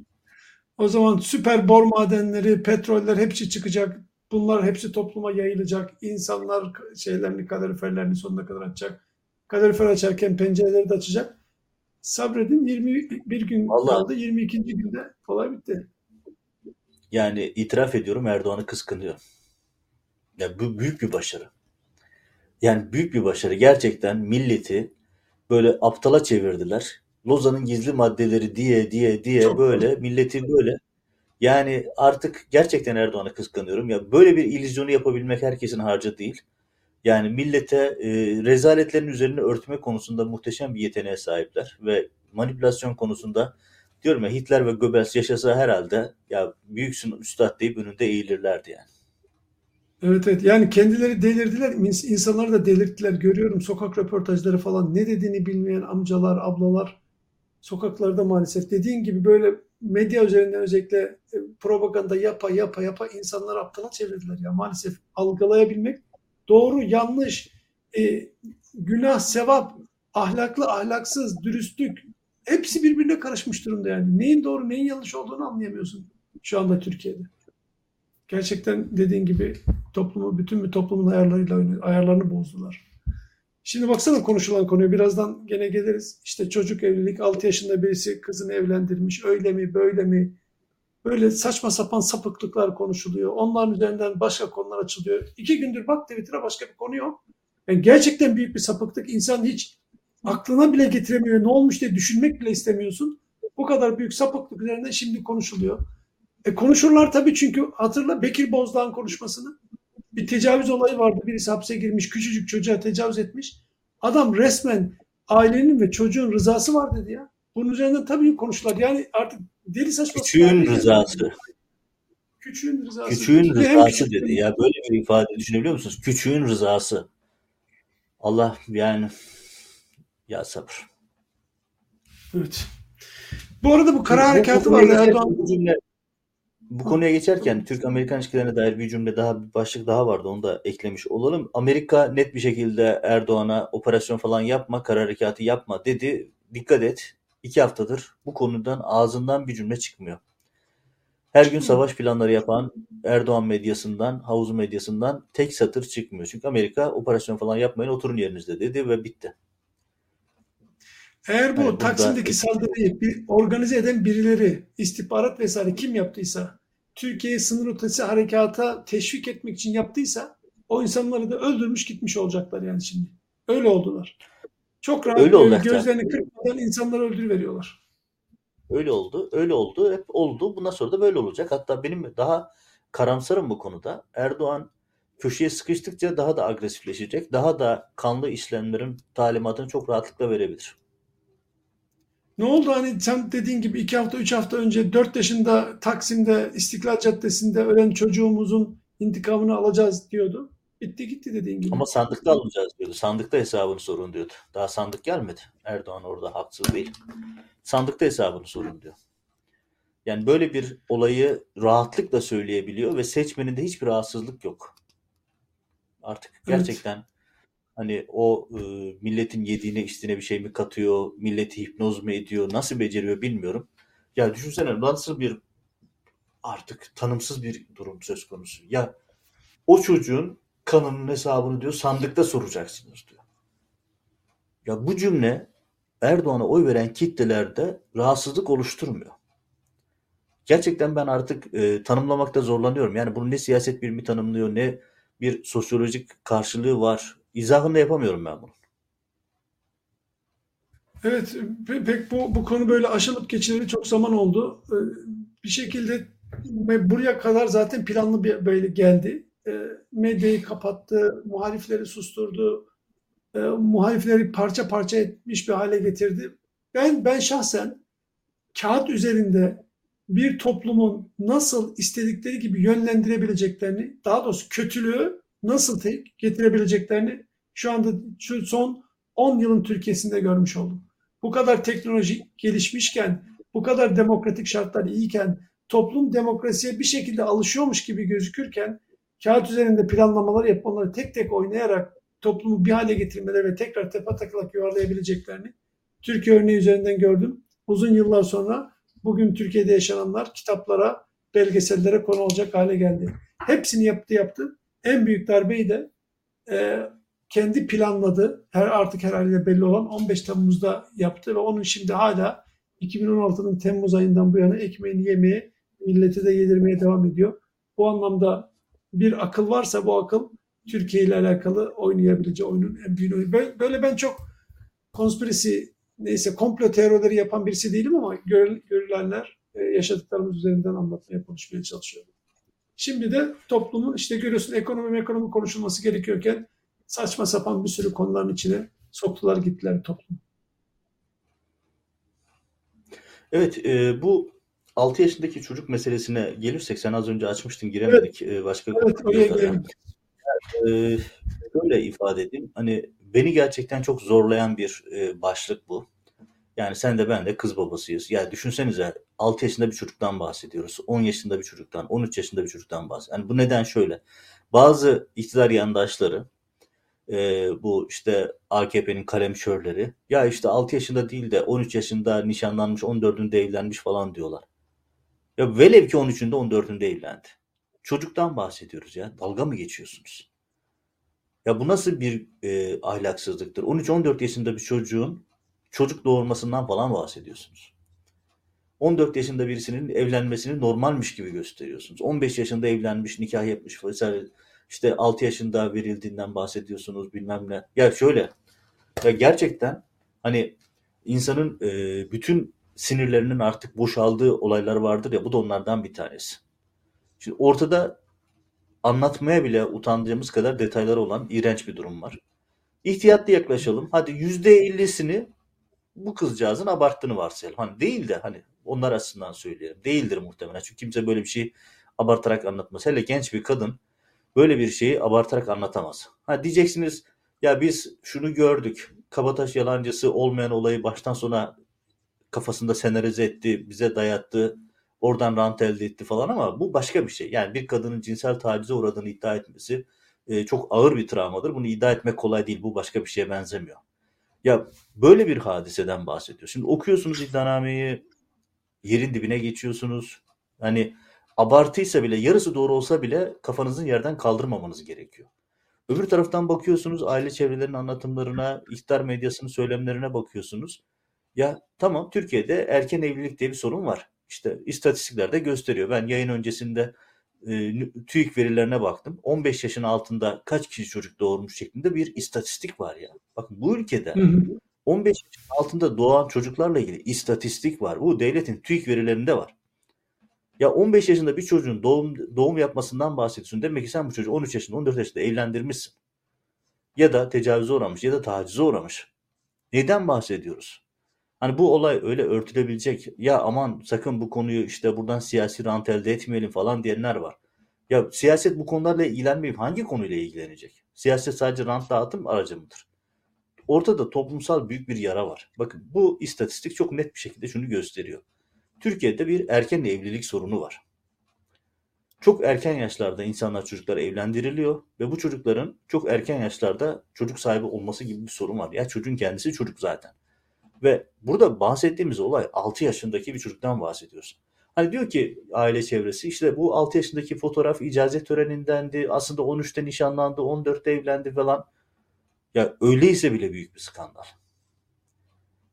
O zaman süper bor madenleri, petroller hepsi çıkacak. Bunlar hepsi topluma yayılacak. İnsanlar şeylerini, kaloriferlerini sonuna kadar açacak. Kalorifer açarken pencereleri de açacak. Sabredin 21 gün Vallahi, kaldı. 22. günde olay bitti. Yani itiraf ediyorum Erdoğan'ı kıskanıyor. Ya bu büyük bir başarı. Yani büyük bir başarı. Gerçekten milleti böyle aptala çevirdiler. Lozan'ın gizli maddeleri diye diye diye Çok böyle milleti böyle yani artık gerçekten Erdoğan'ı kıskanıyorum. Ya böyle bir illüzyonu yapabilmek herkesin harcı değil. Yani millete e, rezaletlerin üzerine örtme konusunda muhteşem bir yeteneğe sahipler ve manipülasyon konusunda diyorum ya Hitler ve Goebbels yaşasa herhalde ya büyüksün üstad deyip önünde eğilirlerdi yani. Evet evet yani kendileri delirdiler insanları da delirttiler görüyorum sokak röportajları falan ne dediğini bilmeyen amcalar ablalar sokaklarda maalesef dediğin gibi böyle medya üzerinden özellikle e, propaganda yapa yapa yapa insanları aptala çevirdiler ya maalesef algılayabilmek doğru yanlış e, günah sevap ahlaklı ahlaksız dürüstlük hepsi birbirine karışmış durumda yani neyin doğru neyin yanlış olduğunu anlayamıyorsun şu anda Türkiye'de. Gerçekten dediğin gibi toplumu bütün bir toplumun ayarlarıyla ayarlarını bozdular. Şimdi baksana konuşulan konuyu birazdan gene geliriz. İşte çocuk evlilik 6 yaşında birisi kızını evlendirmiş öyle mi böyle mi? Böyle saçma sapan sapıklıklar konuşuluyor. Onların üzerinden başka konular açılıyor. İki gündür bak Twitter'a başka bir konu yok. Yani gerçekten büyük bir sapıklık. İnsan hiç aklına bile getiremiyor. Ne olmuş diye düşünmek bile istemiyorsun. Bu kadar büyük sapıklık üzerinde şimdi konuşuluyor. E konuşurlar tabii çünkü hatırla Bekir Bozdağ'ın konuşmasını bir tecavüz olayı vardı. Birisi hapse girmiş, küçücük çocuğa tecavüz etmiş. Adam resmen ailenin ve çocuğun rızası var dedi ya. Bunun üzerinden tabii konuştular. Yani artık deli saçma. Küçüğün rızası. Küçüğün rızası. Küçüğün rızası dedi. Ya böyle bir ifade düşünebiliyor musunuz? Küçüğün rızası. Allah yani ya sabır. Evet. Bu arada bu kara harekatı vardı Erdoğan. Bu cümle, bu konuya geçerken Türk-Amerikan ilişkilerine dair bir cümle daha bir başlık daha vardı. Onu da eklemiş olalım. Amerika net bir şekilde Erdoğan'a operasyon falan yapma, kara harekatı yapma dedi. Dikkat et. iki haftadır bu konudan ağzından bir cümle çıkmıyor. Her gün savaş planları yapan Erdoğan medyasından, havuz medyasından tek satır çıkmıyor. Çünkü Amerika operasyon falan yapmayın oturun yerinizde dedi ve bitti. Eğer bu yani Taksim'deki burada... saldırıyı bir, organize eden birileri, istihbarat vesaire kim yaptıysa, Türkiye'yi sınır ötesi harekata teşvik etmek için yaptıysa o insanları da öldürmüş gitmiş olacaklar yani şimdi. Öyle oldular. Çok rahat öyle oldu gözlerini kırpmadan insanları öldürüveriyorlar. Öyle oldu, öyle oldu, hep oldu. Bundan sonra da böyle olacak. Hatta benim daha karamsarım bu konuda. Erdoğan köşeye sıkıştıkça daha da agresifleşecek. Daha da kanlı işlemlerin talimatını çok rahatlıkla verebilir. Ne oldu hani sen dediğin gibi iki hafta üç hafta önce dört yaşında Taksim'de İstiklal Caddesi'nde ölen çocuğumuzun intikamını alacağız diyordu. Bitti gitti dediğin gibi. Ama sandıkta alacağız diyordu. Sandıkta hesabını sorun diyordu. Daha sandık gelmedi. Erdoğan orada haksız değil. Sandıkta hesabını sorun diyor. Yani böyle bir olayı rahatlıkla söyleyebiliyor ve seçmenin de hiçbir rahatsızlık yok. Artık gerçekten evet. Hani o e, milletin yediğine içtiğine bir şey mi katıyor, milleti hipnoz mu ediyor, nasıl beceriyor bilmiyorum. Ya düşünsene nasıl bir artık tanımsız bir durum söz konusu. Ya o çocuğun kanının hesabını diyor sandıkta soracaksınız diyor. Ya bu cümle Erdoğan'a oy veren kitlelerde rahatsızlık oluşturmuyor. Gerçekten ben artık e, tanımlamakta zorlanıyorum. Yani bunu ne siyaset bilimi tanımlıyor ne bir sosyolojik karşılığı var izahını yapamıyorum ben bunu. Evet, pek bu, bu konu böyle aşılıp geçileli çok zaman oldu. Ee, bir şekilde buraya kadar zaten planlı bir böyle geldi. Ee, medyayı kapattı, muhalifleri susturdu, ee, muhalifleri parça parça etmiş bir hale getirdi. Ben ben şahsen kağıt üzerinde bir toplumun nasıl istedikleri gibi yönlendirebileceklerini, daha doğrusu kötülüğü nasıl getirebileceklerini şu anda şu son 10 yılın Türkiye'sinde görmüş oldum. Bu kadar teknoloji gelişmişken, bu kadar demokratik şartlar iyiyken, toplum demokrasiye bir şekilde alışıyormuş gibi gözükürken kağıt üzerinde planlamalar yapmaları tek tek oynayarak toplumu bir hale getirmeleri ve tekrar tepe takılak yuvarlayabileceklerini Türkiye örneği üzerinden gördüm. Uzun yıllar sonra bugün Türkiye'de yaşananlar kitaplara, belgesellere konu olacak hale geldi. Hepsini yaptı yaptı en büyük darbeyi de e, kendi planladı. Her artık herhalde belli olan 15 Temmuz'da yaptı ve onun şimdi hala 2016'nın Temmuz ayından bu yana ekmeğini yemeye, millete de yedirmeye devam ediyor. Bu anlamda bir akıl varsa bu akıl Türkiye ile alakalı oynayabileceği oyunun en büyük oyunu. Böyle, böyle ben çok konspirisi neyse komplo teorileri yapan birisi değilim ama görülenler e, yaşadıklarımız üzerinden anlatmaya, konuşmaya çalışıyorum. Şimdi de toplumun işte görüyorsun ekonomi ekonomi konuşulması gerekiyorken saçma sapan bir sürü konuların içine soktular gittiler toplum. Evet e, bu 6 yaşındaki çocuk meselesine gelirsek sen az önce açmıştın giremedik evet. e, başka evet, oraya girelim. E, böyle ifade edeyim hani beni gerçekten çok zorlayan bir e, başlık bu. Yani sen de ben de kız babasıyız. Ya düşünsenize 6 yaşında bir çocuktan bahsediyoruz. 10 yaşında bir çocuktan, 13 yaşında bir çocuktan bahsediyoruz. Yani bu neden şöyle. Bazı iktidar yandaşları e, bu işte AKP'nin kalemşörleri ya işte 6 yaşında değil de 13 yaşında nişanlanmış 14'ünde evlenmiş falan diyorlar. Ya velev ki 13'ünde 14'ünde evlendi. Çocuktan bahsediyoruz ya. Dalga mı geçiyorsunuz? Ya bu nasıl bir e, ahlaksızlıktır? 13-14 yaşında bir çocuğun çocuk doğurmasından falan bahsediyorsunuz. 14 yaşında birisinin evlenmesini normalmiş gibi gösteriyorsunuz. 15 yaşında evlenmiş, nikah yapmış vesaire. İşte 6 yaşında verildiğinden bahsediyorsunuz bilmem ne. Ya şöyle, ya gerçekten hani insanın e, bütün sinirlerinin artık boşaldığı olaylar vardır ya bu da onlardan bir tanesi. Şimdi ortada anlatmaya bile utandığımız kadar detayları olan iğrenç bir durum var. İhtiyatlı yaklaşalım. Hadi %50'sini bu kızcağızın abarttığını varsayalım. Hani değil de hani onlar açısından söyleyelim. Değildir muhtemelen. Çünkü kimse böyle bir şeyi abartarak anlatmaz. Hele genç bir kadın böyle bir şeyi abartarak anlatamaz. Ha diyeceksiniz ya biz şunu gördük. Kabataş yalancısı olmayan olayı baştan sona kafasında senarize etti, bize dayattı. oradan rant elde etti falan ama bu başka bir şey. Yani bir kadının cinsel tacize uğradığını iddia etmesi e, çok ağır bir travmadır. Bunu iddia etmek kolay değil. Bu başka bir şeye benzemiyor. Ya böyle bir hadiseden bahsediyor. Şimdi okuyorsunuz iddianameyi, yerin dibine geçiyorsunuz. Hani abartıysa bile, yarısı doğru olsa bile kafanızın yerden kaldırmamanız gerekiyor. Öbür taraftan bakıyorsunuz aile çevrelerinin anlatımlarına, ihtar medyasının söylemlerine bakıyorsunuz. Ya tamam Türkiye'de erken evlilik diye bir sorun var. İşte istatistikler de gösteriyor. Ben yayın öncesinde e, TÜİK verilerine baktım. 15 yaşın altında kaç kişi çocuk doğurmuş şeklinde bir istatistik var ya. Bakın bu ülkede 15 yaşın altında doğan çocuklarla ilgili istatistik var. Bu devletin TÜİK verilerinde var. Ya 15 yaşında bir çocuğun doğum doğum yapmasından bahsediyorsun. Demek ki sen bu çocuğu 13 yaşında, 14 yaşında evlendirmişsin. Ya da tecavüze uğramış ya da tacize uğramış. Neden bahsediyoruz? Hani bu olay öyle örtülebilecek. Ya aman sakın bu konuyu işte buradan siyasi rant elde etmeyelim falan diyenler var. Ya siyaset bu konularla ilgilenmeyip hangi konuyla ilgilenecek? Siyaset sadece rant dağıtım aracı mıdır? Ortada toplumsal büyük bir yara var. Bakın bu istatistik çok net bir şekilde şunu gösteriyor. Türkiye'de bir erken evlilik sorunu var. Çok erken yaşlarda insanlar çocuklar evlendiriliyor ve bu çocukların çok erken yaşlarda çocuk sahibi olması gibi bir sorun var. Ya çocuğun kendisi çocuk zaten. Ve burada bahsettiğimiz olay 6 yaşındaki bir çocuktan bahsediyoruz. Hani diyor ki aile çevresi işte bu 6 yaşındaki fotoğraf icazet törenindendi. Aslında 13'te nişanlandı, 14'te evlendi falan. Ya öyleyse bile büyük bir skandal.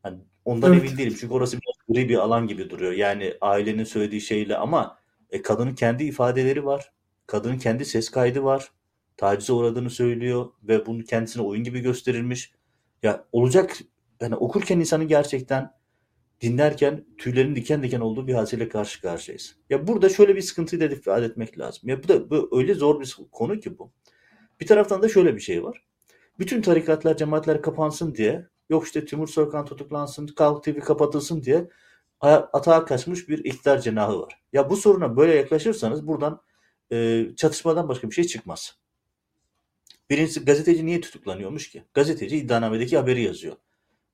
Yani ondan evet. emin değilim çünkü orası biraz gri bir alan gibi duruyor. Yani ailenin söylediği şeyle ama e, kadının kendi ifadeleri var. Kadının kendi ses kaydı var. Tacize uğradığını söylüyor ve bunu kendisine oyun gibi gösterilmiş. Ya olacak yani okurken insanı gerçekten dinlerken tüylerin diken diken olduğu bir hadiseyle karşı karşıyayız. Ya burada şöyle bir sıkıntıyı da ifade etmek lazım. Ya bu da bu öyle zor bir konu ki bu. Bir taraftan da şöyle bir şey var. Bütün tarikatlar, cemaatler kapansın diye, yok işte Timur Soykan tutuklansın, Kalk TV kapatılsın diye atağa kaçmış bir iktidar cenahı var. Ya bu soruna böyle yaklaşırsanız buradan e, çatışmadan başka bir şey çıkmaz. Birincisi gazeteci niye tutuklanıyormuş ki? Gazeteci iddianamedeki haberi yazıyor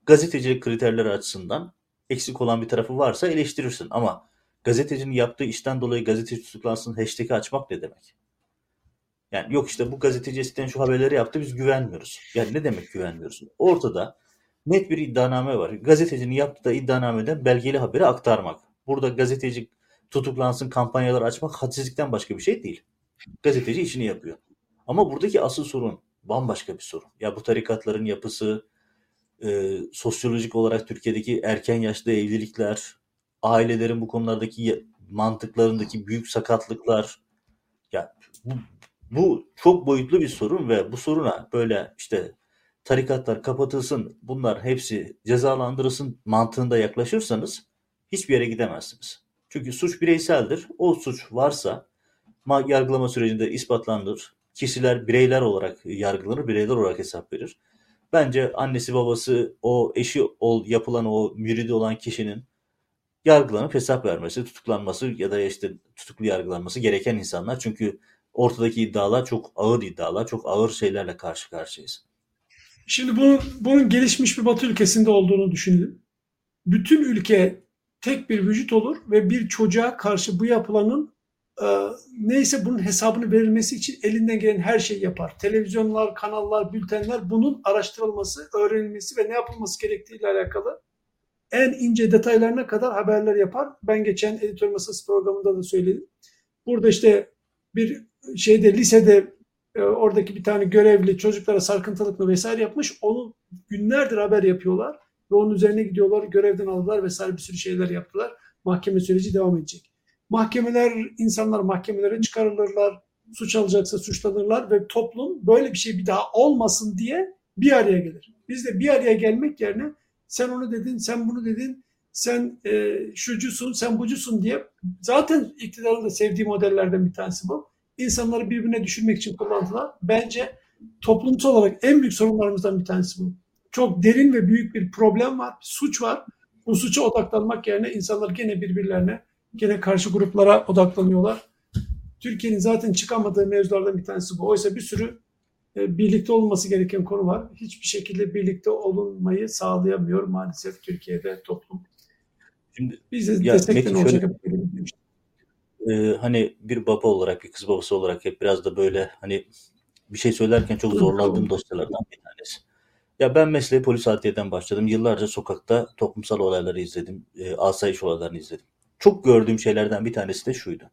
gazetecilik kriterleri açısından eksik olan bir tarafı varsa eleştirirsin. Ama gazetecinin yaptığı işten dolayı gazeteci tutuklansın hashtag'i açmak ne demek? Yani yok işte bu gazeteci eskiden şu haberleri yaptı biz güvenmiyoruz. Yani ne demek güvenmiyoruz? Ortada net bir iddianame var. Gazetecinin yaptığı iddianameden belgeli haberi aktarmak. Burada gazeteci tutuklansın kampanyalar açmak hadsizlikten başka bir şey değil. Gazeteci işini yapıyor. Ama buradaki asıl sorun bambaşka bir sorun. Ya bu tarikatların yapısı, e, sosyolojik olarak Türkiye'deki erken yaşta evlilikler, ailelerin bu konulardaki mantıklarındaki büyük sakatlıklar ya bu, bu çok boyutlu bir sorun ve bu soruna böyle işte tarikatlar kapatılsın, bunlar hepsi cezalandırılsın mantığında yaklaşırsanız hiçbir yere gidemezsiniz. Çünkü suç bireyseldir. O suç varsa yargılama sürecinde ispatlanır. Kişiler bireyler olarak yargılanır, bireyler olarak hesap verir. Bence annesi babası o eşi ol, yapılan o müridi olan kişinin yargılanıp hesap vermesi, tutuklanması ya da işte tutuklu yargılanması gereken insanlar. Çünkü ortadaki iddialar çok ağır iddialar, çok ağır şeylerle karşı karşıyayız. Şimdi bunun, bunun gelişmiş bir batı ülkesinde olduğunu düşünelim. Bütün ülke tek bir vücut olur ve bir çocuğa karşı bu yapılanın neyse bunun hesabını verilmesi için elinden gelen her şeyi yapar. Televizyonlar, kanallar, bültenler bunun araştırılması, öğrenilmesi ve ne yapılması gerektiğiyle alakalı en ince detaylarına kadar haberler yapar. Ben geçen editör masası programında da söyledim. Burada işte bir şeyde lisede e, oradaki bir tane görevli çocuklara sarkıntılıkla vesaire yapmış. Onu günlerdir haber yapıyorlar ve onun üzerine gidiyorlar, görevden aldılar vesaire bir sürü şeyler yaptılar. Mahkeme süreci devam edecek. Mahkemeler, insanlar mahkemelere çıkarılırlar, suç alacaksa suçlanırlar ve toplum böyle bir şey bir daha olmasın diye bir araya gelir. Biz de bir araya gelmek yerine sen onu dedin, sen bunu dedin, sen e, şucusun, sen bucusun diye zaten iktidarın da sevdiği modellerden bir tanesi bu. İnsanları birbirine düşürmek için kullandılar. Bence toplumsal olarak en büyük sorunlarımızdan bir tanesi bu. Çok derin ve büyük bir problem var, bir suç var. Bu suça odaklanmak yerine insanlar gene birbirlerine Gene karşı gruplara odaklanıyorlar. Türkiye'nin zaten çıkamadığı mevzulardan bir tanesi bu. Oysa bir sürü e, birlikte olması gereken konu var. Hiçbir şekilde birlikte olunmayı sağlayamıyor maalesef Türkiye'de toplum. Şimdi, Biz de destekten olacak. Şöyle, e, hani bir baba olarak, bir kız babası olarak hep biraz da böyle hani bir şey söylerken çok zorlandığım dosyalardan bir tanesi. Ya ben mesleği polis adliyeden başladım. Yıllarca sokakta toplumsal olayları izledim. E, asayiş olaylarını izledim. Çok gördüğüm şeylerden bir tanesi de şuydu.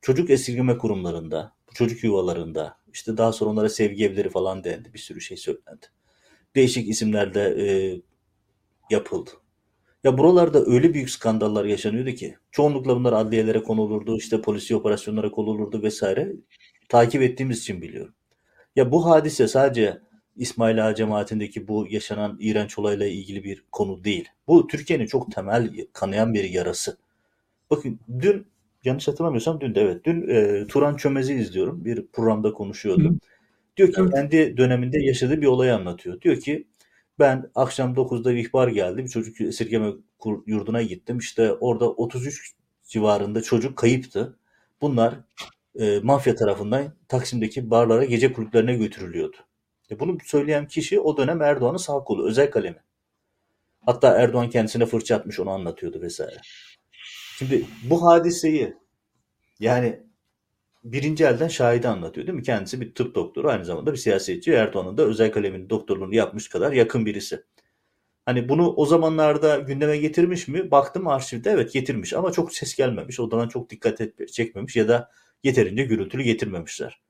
Çocuk esirgeme kurumlarında, çocuk yuvalarında, işte daha sonra onlara sevgi evleri falan dendi. Bir sürü şey söylendi. Değişik isimlerle e, yapıldı. Ya buralarda öyle büyük skandallar yaşanıyordu ki çoğunlukla bunlar adliyelere konulurdu, işte polisi operasyonlara konulurdu vesaire. Takip ettiğimiz için biliyorum. Ya bu hadise sadece İsmail Ağa cemaatindeki bu yaşanan iğrenç olayla ilgili bir konu değil. Bu Türkiye'nin çok temel kanayan bir yarası. Bakın dün yanlış hatırlamıyorsam dün de evet dün e, Turan Çömez'i izliyorum. Bir programda konuşuyordu. Hı. Diyor ki evet. kendi döneminde yaşadığı bir olayı anlatıyor. Diyor ki ben akşam 9'da bir ihbar geldi. Bir çocuk esirgeme yurduna gittim. İşte orada 33 civarında çocuk kayıptı. Bunlar e, mafya tarafından Taksim'deki barlara, gece kulüplerine götürülüyordu. E, bunu söyleyen kişi o dönem Erdoğan'ın sağ kolu, özel kalemi. Hatta Erdoğan kendisine fırça atmış onu anlatıyordu vesaire. Şimdi bu hadiseyi yani birinci elden şahidi anlatıyor değil mi? Kendisi bir tıp doktoru aynı zamanda bir siyasetçi. Erdoğan'ın da özel kalemin doktorluğunu yapmış kadar yakın birisi. Hani bunu o zamanlarda gündeme getirmiş mi? Baktım arşivde evet getirmiş ama çok ses gelmemiş. Odadan çok dikkat et, çekmemiş ya da yeterince gürültülü getirmemişler.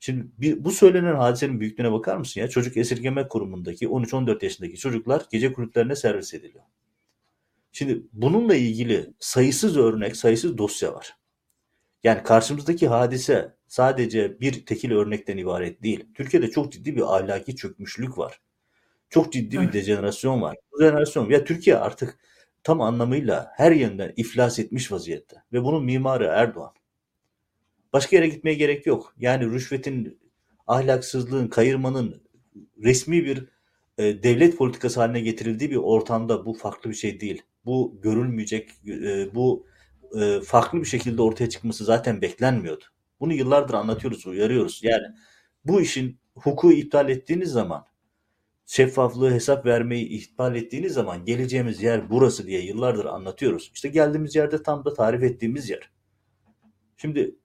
Şimdi bir, bu söylenen hadisenin büyüklüğüne bakar mısın ya? Çocuk esirgeme kurumundaki 13-14 yaşındaki çocuklar gece kulüplerine servis ediliyor. Şimdi bununla ilgili sayısız örnek, sayısız dosya var. Yani karşımızdaki hadise sadece bir tekil örnekten ibaret değil. Türkiye'de çok ciddi bir ahlaki çökmüşlük var. Çok ciddi bir dejenerasyon var. Bu dejenerasyon ya Türkiye artık tam anlamıyla her yönden iflas etmiş vaziyette. Ve bunun mimarı Erdoğan. Başka yere gitmeye gerek yok. Yani rüşvetin, ahlaksızlığın, kayırmanın resmi bir e, devlet politikası haline getirildiği bir ortamda bu farklı bir şey değil. Bu görülmeyecek, e, bu e, farklı bir şekilde ortaya çıkması zaten beklenmiyordu. Bunu yıllardır anlatıyoruz, uyarıyoruz. Yani bu işin hukuku iptal ettiğiniz zaman, şeffaflığı hesap vermeyi ihmal ettiğiniz zaman geleceğimiz yer burası diye yıllardır anlatıyoruz. İşte geldiğimiz yerde tam da tarif ettiğimiz yer. Şimdi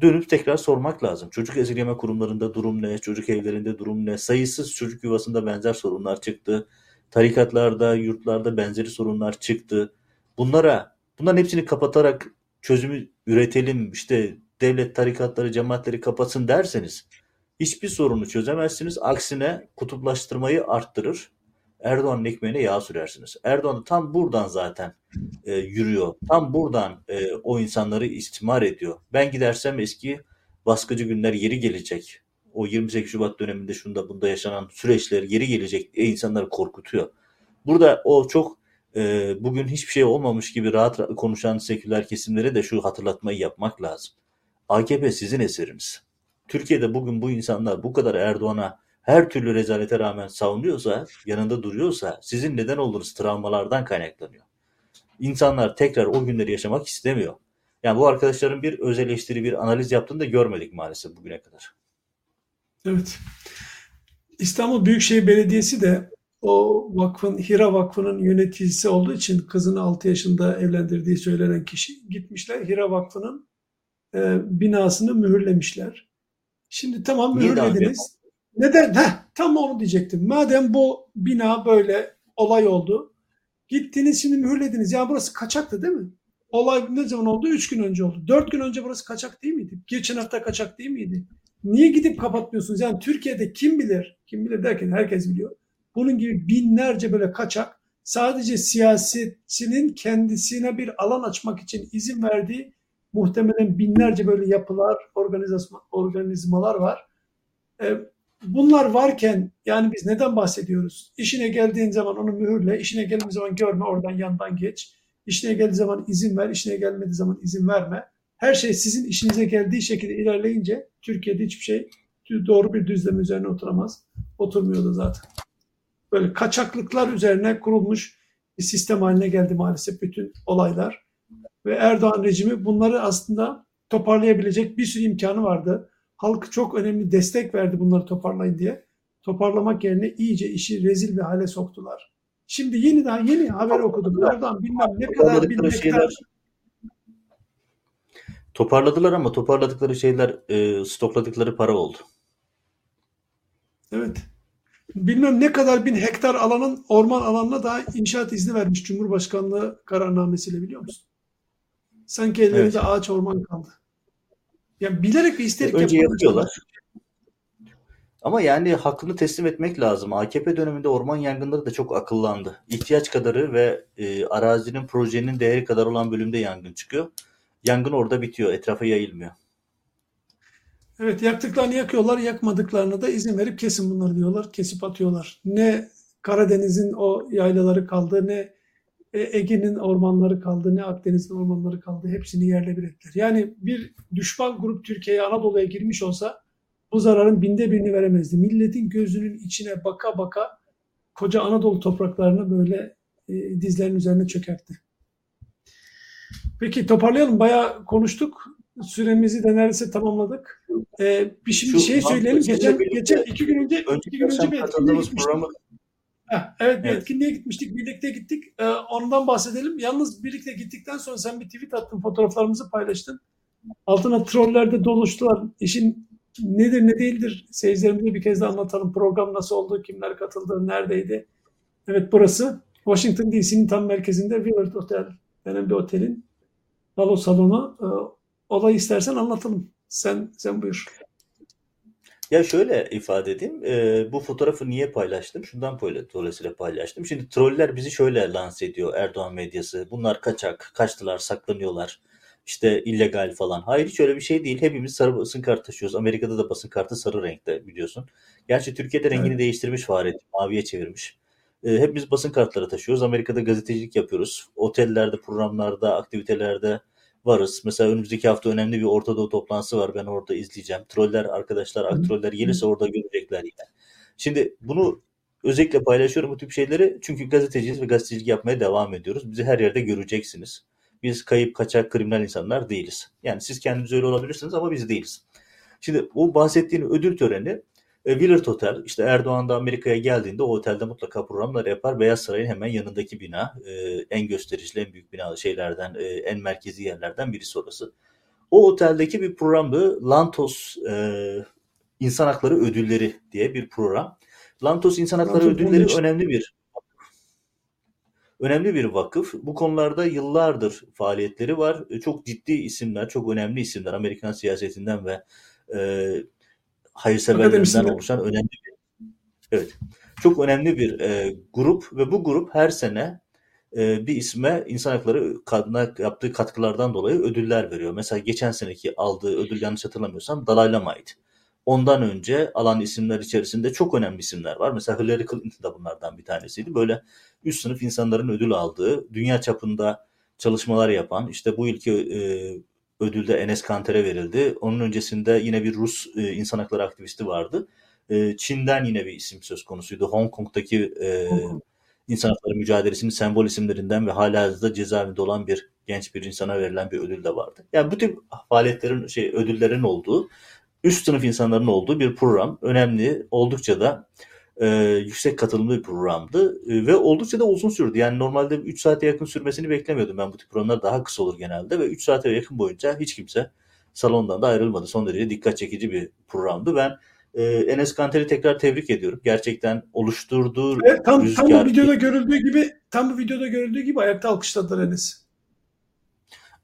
dönüp tekrar sormak lazım. Çocuk esirgeme kurumlarında durum ne? Çocuk evlerinde durum ne? Sayısız çocuk yuvasında benzer sorunlar çıktı. Tarikatlarda, yurtlarda benzeri sorunlar çıktı. Bunlara, bunların hepsini kapatarak çözümü üretelim, işte devlet tarikatları, cemaatleri kapatsın derseniz hiçbir sorunu çözemezsiniz. Aksine kutuplaştırmayı arttırır. Erdoğan'ın ekmeğine yağ sürersiniz. Erdoğan tam buradan zaten e, yürüyor. Tam buradan e, o insanları istimar ediyor. Ben gidersem eski baskıcı günler yeri gelecek. O 28 Şubat döneminde şunda bunda yaşanan süreçler geri gelecek diye insanları korkutuyor. Burada o çok e, bugün hiçbir şey olmamış gibi rahat, rahat konuşan seküler kesimlere de şu hatırlatmayı yapmak lazım. AKP sizin eseriniz. Türkiye'de bugün bu insanlar bu kadar Erdoğan'a her türlü rezalete rağmen savunuyorsa, yanında duruyorsa sizin neden olduğunuz travmalardan kaynaklanıyor. İnsanlar tekrar o günleri yaşamak istemiyor. Yani bu arkadaşların bir öz eleştiri, bir analiz yaptığını da görmedik maalesef bugüne kadar. Evet. İstanbul Büyükşehir Belediyesi de o vakfın, Hira Vakfı'nın yöneticisi olduğu için kızını 6 yaşında evlendirdiği söylenen kişi gitmişler. Hira Vakfı'nın e, binasını mühürlemişler. Şimdi tamam mühürlediniz. Neden? Heh, tam onu diyecektim. Madem bu bina böyle olay oldu. Gittiniz şimdi mühürlediniz. Ya burası kaçaktı değil mi? Olay ne zaman oldu? Üç gün önce oldu. Dört gün önce burası kaçak değil miydi? Geçen hafta kaçak değil miydi? Niye gidip kapatmıyorsunuz? Yani Türkiye'de kim bilir, kim bilir derken herkes biliyor. Bunun gibi binlerce böyle kaçak sadece siyasetçinin kendisine bir alan açmak için izin verdiği muhtemelen binlerce böyle yapılar, organizmalar var. E, bunlar varken yani biz neden bahsediyoruz? İşine geldiğin zaman onu mühürle, işine geldiğin zaman görme, oradan yandan geç. İşine geldiği zaman izin ver, işine gelmediği zaman izin verme. Her şey sizin işinize geldiği şekilde ilerleyince Türkiye'de hiçbir şey doğru bir düzlem üzerine oturamaz. Oturmuyor da zaten. Böyle kaçaklıklar üzerine kurulmuş bir sistem haline geldi maalesef bütün olaylar. Ve Erdoğan rejimi bunları aslında toparlayabilecek bir sürü imkanı vardı. Halk çok önemli destek verdi bunları toparlayın diye. Toparlamak yerine iyice işi rezil bir hale soktular. Şimdi yeniden yeni haber okudum. Erdoğan bilmem ne kadar kadar Toparladılar ama toparladıkları şeyler e, stokladıkları para oldu. Evet. Bilmem ne kadar bin hektar alanın orman alanına daha inşaat izni vermiş Cumhurbaşkanlığı kararnamesiyle biliyor musun? Sanki ellerinde evet. ağaç orman kaldı. Yani bilerek ve isterek Önce yapıyorlar. Ama yani hakkını teslim etmek lazım. AKP döneminde orman yangınları da çok akıllandı. İhtiyaç kadarı ve e, arazinin projenin değeri kadar olan bölümde yangın çıkıyor. Yangın orada bitiyor. Etrafa yayılmıyor. Evet yaktıklarını yakıyorlar, yakmadıklarını da izin verip kesin bunları diyorlar. Kesip atıyorlar. Ne Karadeniz'in o yaylaları kaldı, ne e, Ege'nin ormanları kaldı, ne Akdeniz'in ormanları kaldı. Hepsini yerle bir ettiler. Yani bir düşman grup Türkiye'ye, Anadolu'ya girmiş olsa bu zararın binde birini veremezdi. Milletin gözünün içine baka baka koca Anadolu topraklarını böyle e, dizlerin üzerine çökertti. Peki toparlayalım. Bayağı konuştuk. Süremizi de neredeyse tamamladık. Ee, bir şimdi Şu, şey söyleyelim. Geçen, geçen iki gün önce, iki gün önce bir etkinliğe gitmiştik. Programı... Heh, evet bir evet. etkinliğe gitmiştik. Birlikte gittik. Ee, ondan bahsedelim. Yalnız birlikte gittikten sonra sen bir tweet attın. Fotoğraflarımızı paylaştın. Altına troller de doluştular. İşin nedir ne değildir seyircilerimize bir kez de anlatalım. Program nasıl oldu, kimler katıldı, neredeydi? Evet burası Washington DC'nin tam merkezinde Willard Hotel denen bir otelin balo salonu. E, olayı istersen anlatalım. Sen sen buyur. Ya şöyle ifade edeyim. E, bu fotoğrafı niye paylaştım? Şundan dolayısıyla paylaştım. Şimdi troller bizi şöyle lanse ediyor Erdoğan medyası. Bunlar kaçak, kaçtılar, saklanıyorlar işte illegal falan. Hayır hiç öyle bir şey değil. Hepimiz sarı basın kartı taşıyoruz. Amerika'da da basın kartı sarı renkte biliyorsun. Gerçi Türkiye'de rengini evet. değiştirmiş Fahrettin. Maviye çevirmiş. E, hepimiz basın kartları taşıyoruz. Amerika'da gazetecilik yapıyoruz. Otellerde, programlarda, aktivitelerde varız. Mesela önümüzdeki hafta önemli bir Orta Doğu toplantısı var. Ben orada izleyeceğim. Troller arkadaşlar, aktroller gelirse orada görecekler yine. Şimdi bunu özellikle paylaşıyorum bu tip şeyleri. Çünkü gazeteciyiz ve gazetecilik yapmaya devam ediyoruz. Bizi her yerde göreceksiniz. Biz kayıp, kaçak, kriminal insanlar değiliz. Yani siz kendiniz öyle olabilirsiniz ama biz değiliz. Şimdi bu bahsettiğin ödül töreni e, Willard Hotel, işte Erdoğan da Amerika'ya geldiğinde o otelde mutlaka programlar yapar. Beyaz Saray'ın hemen yanındaki bina, e, en gösterişli, en büyük bina şeylerden, e, en merkezi yerlerden birisi orası. O oteldeki bir programdı. Lantos İnsan Hakları Ödülleri diye bir program. Lantos İnsan Hakları Lantos Ödülleri önemli bir önemli bir vakıf. Bu konularda yıllardır faaliyetleri var. E, çok ciddi isimler, çok önemli isimler Amerikan siyasetinden ve e, hayırseverlerinden oluşan önemli bir evet çok önemli bir e, grup ve bu grup her sene e, bir isme insan hakları kadına yaptığı katkılardan dolayı ödüller veriyor. Mesela geçen seneki aldığı ödül yanlış hatırlamıyorsam Dalai Lama'ydı. Ondan önce alan isimler içerisinde çok önemli isimler var. Mesela Hillary Clinton da bunlardan bir tanesiydi. Böyle üst sınıf insanların ödül aldığı, dünya çapında çalışmalar yapan, işte bu ilki e, ödülde Enes Kanter'e verildi. Onun öncesinde yine bir Rus e, insan hakları aktivisti vardı. E, Çin'den yine bir isim söz konusuydu. Hong Kong'daki e, insan hakları mücadelesinin sembol isimlerinden ve hala da cezaevinde olan bir genç bir insana verilen bir ödül de vardı. Yani bu tip faaliyetlerin, şey ödüllerin olduğu, üst sınıf insanların olduğu bir program. Önemli, oldukça da e, yüksek katılımlı bir programdı e, ve oldukça da uzun sürdü. Yani normalde 3 saate yakın sürmesini beklemiyordum ben bu tip programlar daha kısa olur genelde ve 3 saate yakın boyunca hiç kimse salondan da ayrılmadı. Son derece dikkat çekici bir programdı. Ben e, Enes Kanter'i tekrar tebrik ediyorum. Gerçekten oluşturduğu evet, tam, rüzgar... Tam bu videoda görüldüğü gibi tam bu videoda görüldüğü gibi ayakta alkışladılar Enes.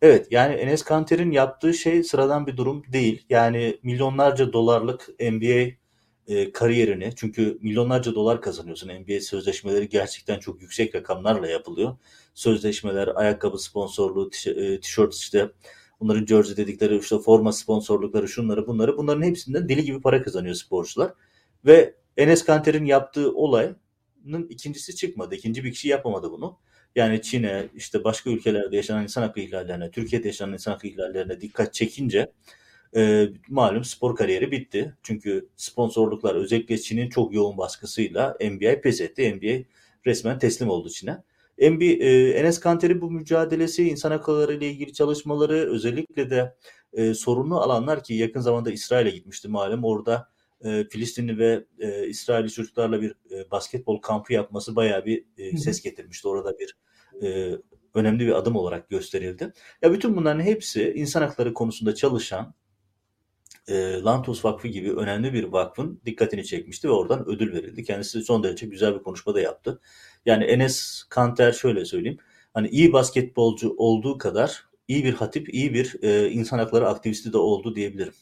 Evet yani Enes Kanter'in yaptığı şey sıradan bir durum değil. Yani milyonlarca dolarlık NBA e, kariyerini çünkü milyonlarca dolar kazanıyorsun. NBA sözleşmeleri gerçekten çok yüksek rakamlarla yapılıyor. Sözleşmeler, ayakkabı sponsorluğu, e, tişört işte onların jersey dedikleri işte forma sponsorlukları şunları bunları bunların hepsinden deli gibi para kazanıyor sporcular. Ve Enes Kanter'in yaptığı olayın ikincisi çıkmadı. İkinci bir kişi yapamadı bunu. Yani Çin'e, işte başka ülkelerde yaşanan insan hakkı ihlallerine, Türkiye'de yaşanan insan hakkı ihlallerine dikkat çekince e, malum spor kariyeri bitti. Çünkü sponsorluklar özellikle Çin'in çok yoğun baskısıyla NBA pes etti. NBA resmen teslim oldu Çin'e. NBA, e, Enes Kanter'i bu mücadelesi, insan hakları ile ilgili çalışmaları özellikle de e, sorunlu alanlar ki yakın zamanda İsrail'e gitmişti malum. Orada e, Filistinli ve e, İsrailli çocuklarla bir e, basketbol kampı yapması bayağı bir e, ses getirmişti. Orada bir e, önemli bir adım olarak gösterildi. Ya bütün bunların hepsi insan hakları konusunda çalışan e, Lantos Vakfı gibi önemli bir vakfın dikkatini çekmişti ve oradan ödül verildi. Kendisi son derece güzel bir konuşma da yaptı. Yani Enes Kanter şöyle söyleyeyim. Hani iyi basketbolcu olduğu kadar iyi bir hatip, iyi bir e, insan hakları aktivisti de oldu diyebilirim.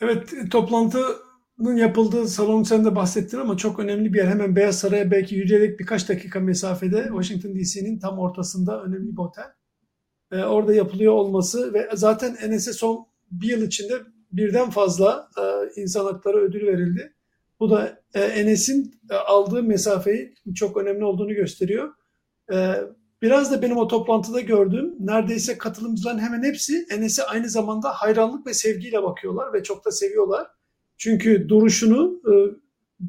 Evet, toplantının yapıldığı salonu sen de bahsettin ama çok önemli bir yer. Hemen Beyaz Saray'a belki yürüyerek birkaç dakika mesafede Washington DC'nin tam ortasında önemli bir otel. Ee, orada yapılıyor olması ve zaten Enes'e son bir yıl içinde birden fazla e, insan hakları ödülü verildi. Bu da e, Enes'in e, aldığı mesafeyi çok önemli olduğunu gösteriyor. E, biraz da benim o toplantıda gördüğüm neredeyse katılımcıların hemen hepsi Enes'e aynı zamanda hayranlık ve sevgiyle bakıyorlar ve çok da seviyorlar. Çünkü duruşunu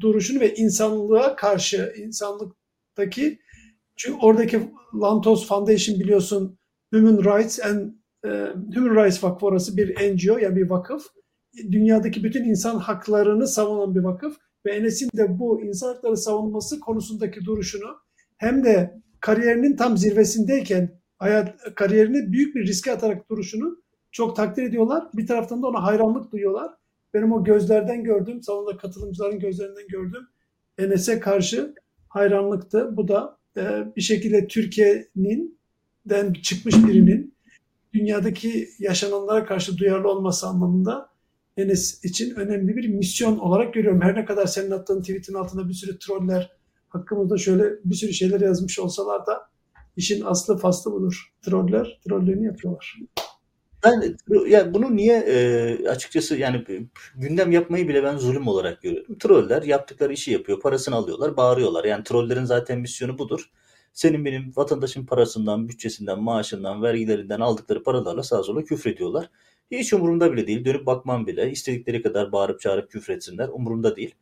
duruşunu ve insanlığa karşı insanlıktaki çünkü oradaki Lantos Foundation biliyorsun Human Rights and Human Rights Vakfı orası bir NGO yani bir vakıf. Dünyadaki bütün insan haklarını savunan bir vakıf ve Enes'in de bu insan hakları savunması konusundaki duruşunu hem de kariyerinin tam zirvesindeyken hayat kariyerini büyük bir riske atarak duruşunu çok takdir ediyorlar. Bir taraftan da ona hayranlık duyuyorlar. Benim o gözlerden gördüğüm, salonda katılımcıların gözlerinden gördüğüm Enes'e karşı hayranlıktı. Bu da e, bir şekilde Türkiye'nin den çıkmış birinin dünyadaki yaşananlara karşı duyarlı olması anlamında Enes için önemli bir misyon olarak görüyorum. Her ne kadar senin attığın tweetin altında bir sürü troller hakkımızda şöyle bir sürü şeyler yazmış olsalar da işin aslı faslı budur. Troller trollerini yapıyorlar. Ben ya bunu niye e, açıkçası yani gündem yapmayı bile ben zulüm olarak görüyorum. Troller yaptıkları işi yapıyor, parasını alıyorlar, bağırıyorlar. Yani trollerin zaten misyonu budur. Senin benim vatandaşın parasından, bütçesinden, maaşından, vergilerinden aldıkları paralarla sağa sola küfrediyorlar. Hiç umurumda bile değil. Dönüp bakmam bile. İstedikleri kadar bağırıp çağırıp küfretsinler. Umurumda değil.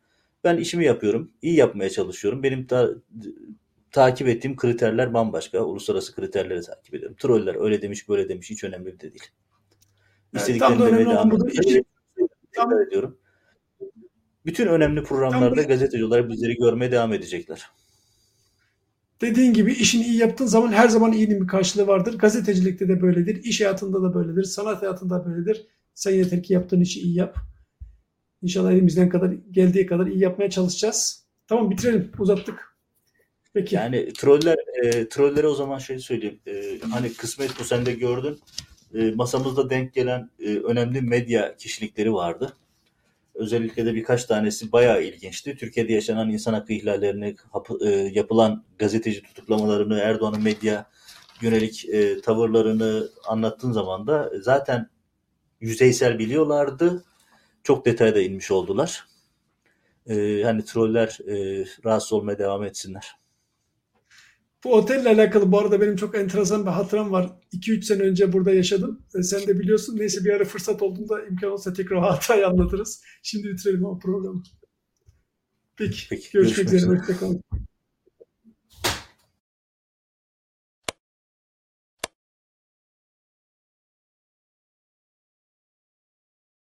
Ben işimi yapıyorum. iyi yapmaya çalışıyorum. Benim ta, takip ettiğim kriterler bambaşka. Uluslararası kriterleri takip ediyorum. Troller öyle demiş böyle demiş hiç önemli de değil. İstediklerini yani, demeye devam ediyorum. Bütün önemli programlarda gazeteci olarak bizleri görmeye devam edecekler. Dediğin gibi işini iyi yaptığın zaman her zaman iyinin bir karşılığı vardır. Gazetecilikte de böyledir, iş hayatında da böyledir, sanat hayatında böyledir. Sen yeter ki yaptığın işi iyi yap. İnşallah elimizden kadar geldiği kadar iyi yapmaya çalışacağız. Tamam bitirelim. Uzattık. Peki. Yani troller e, trollere o zaman şey söyleyeyim. E, hani kısmet bu sen de gördün. E, masamızda denk gelen e, önemli medya kişilikleri vardı. Özellikle de birkaç tanesi bayağı ilginçti. Türkiye'de yaşanan insan hakkı ihlallerini, e, yapılan gazeteci tutuklamalarını, Erdoğan'ın medya yönelik e, tavırlarını anlattığın zaman da zaten yüzeysel biliyorlardı. Çok detayda inmiş oldular. E, hani troller rahatsız olmaya devam etsinler. Bu otelle alakalı bu arada benim çok enteresan bir hatıram var. 2-3 sene önce burada yaşadım. E, sen de biliyorsun. Neyse bir ara fırsat olduğunda imkan olsa tekrar hatayı anlatırız. Şimdi bitirelim o programı. Peki. Peki görüşmek, görüşmek üzere. Hoşçakalın.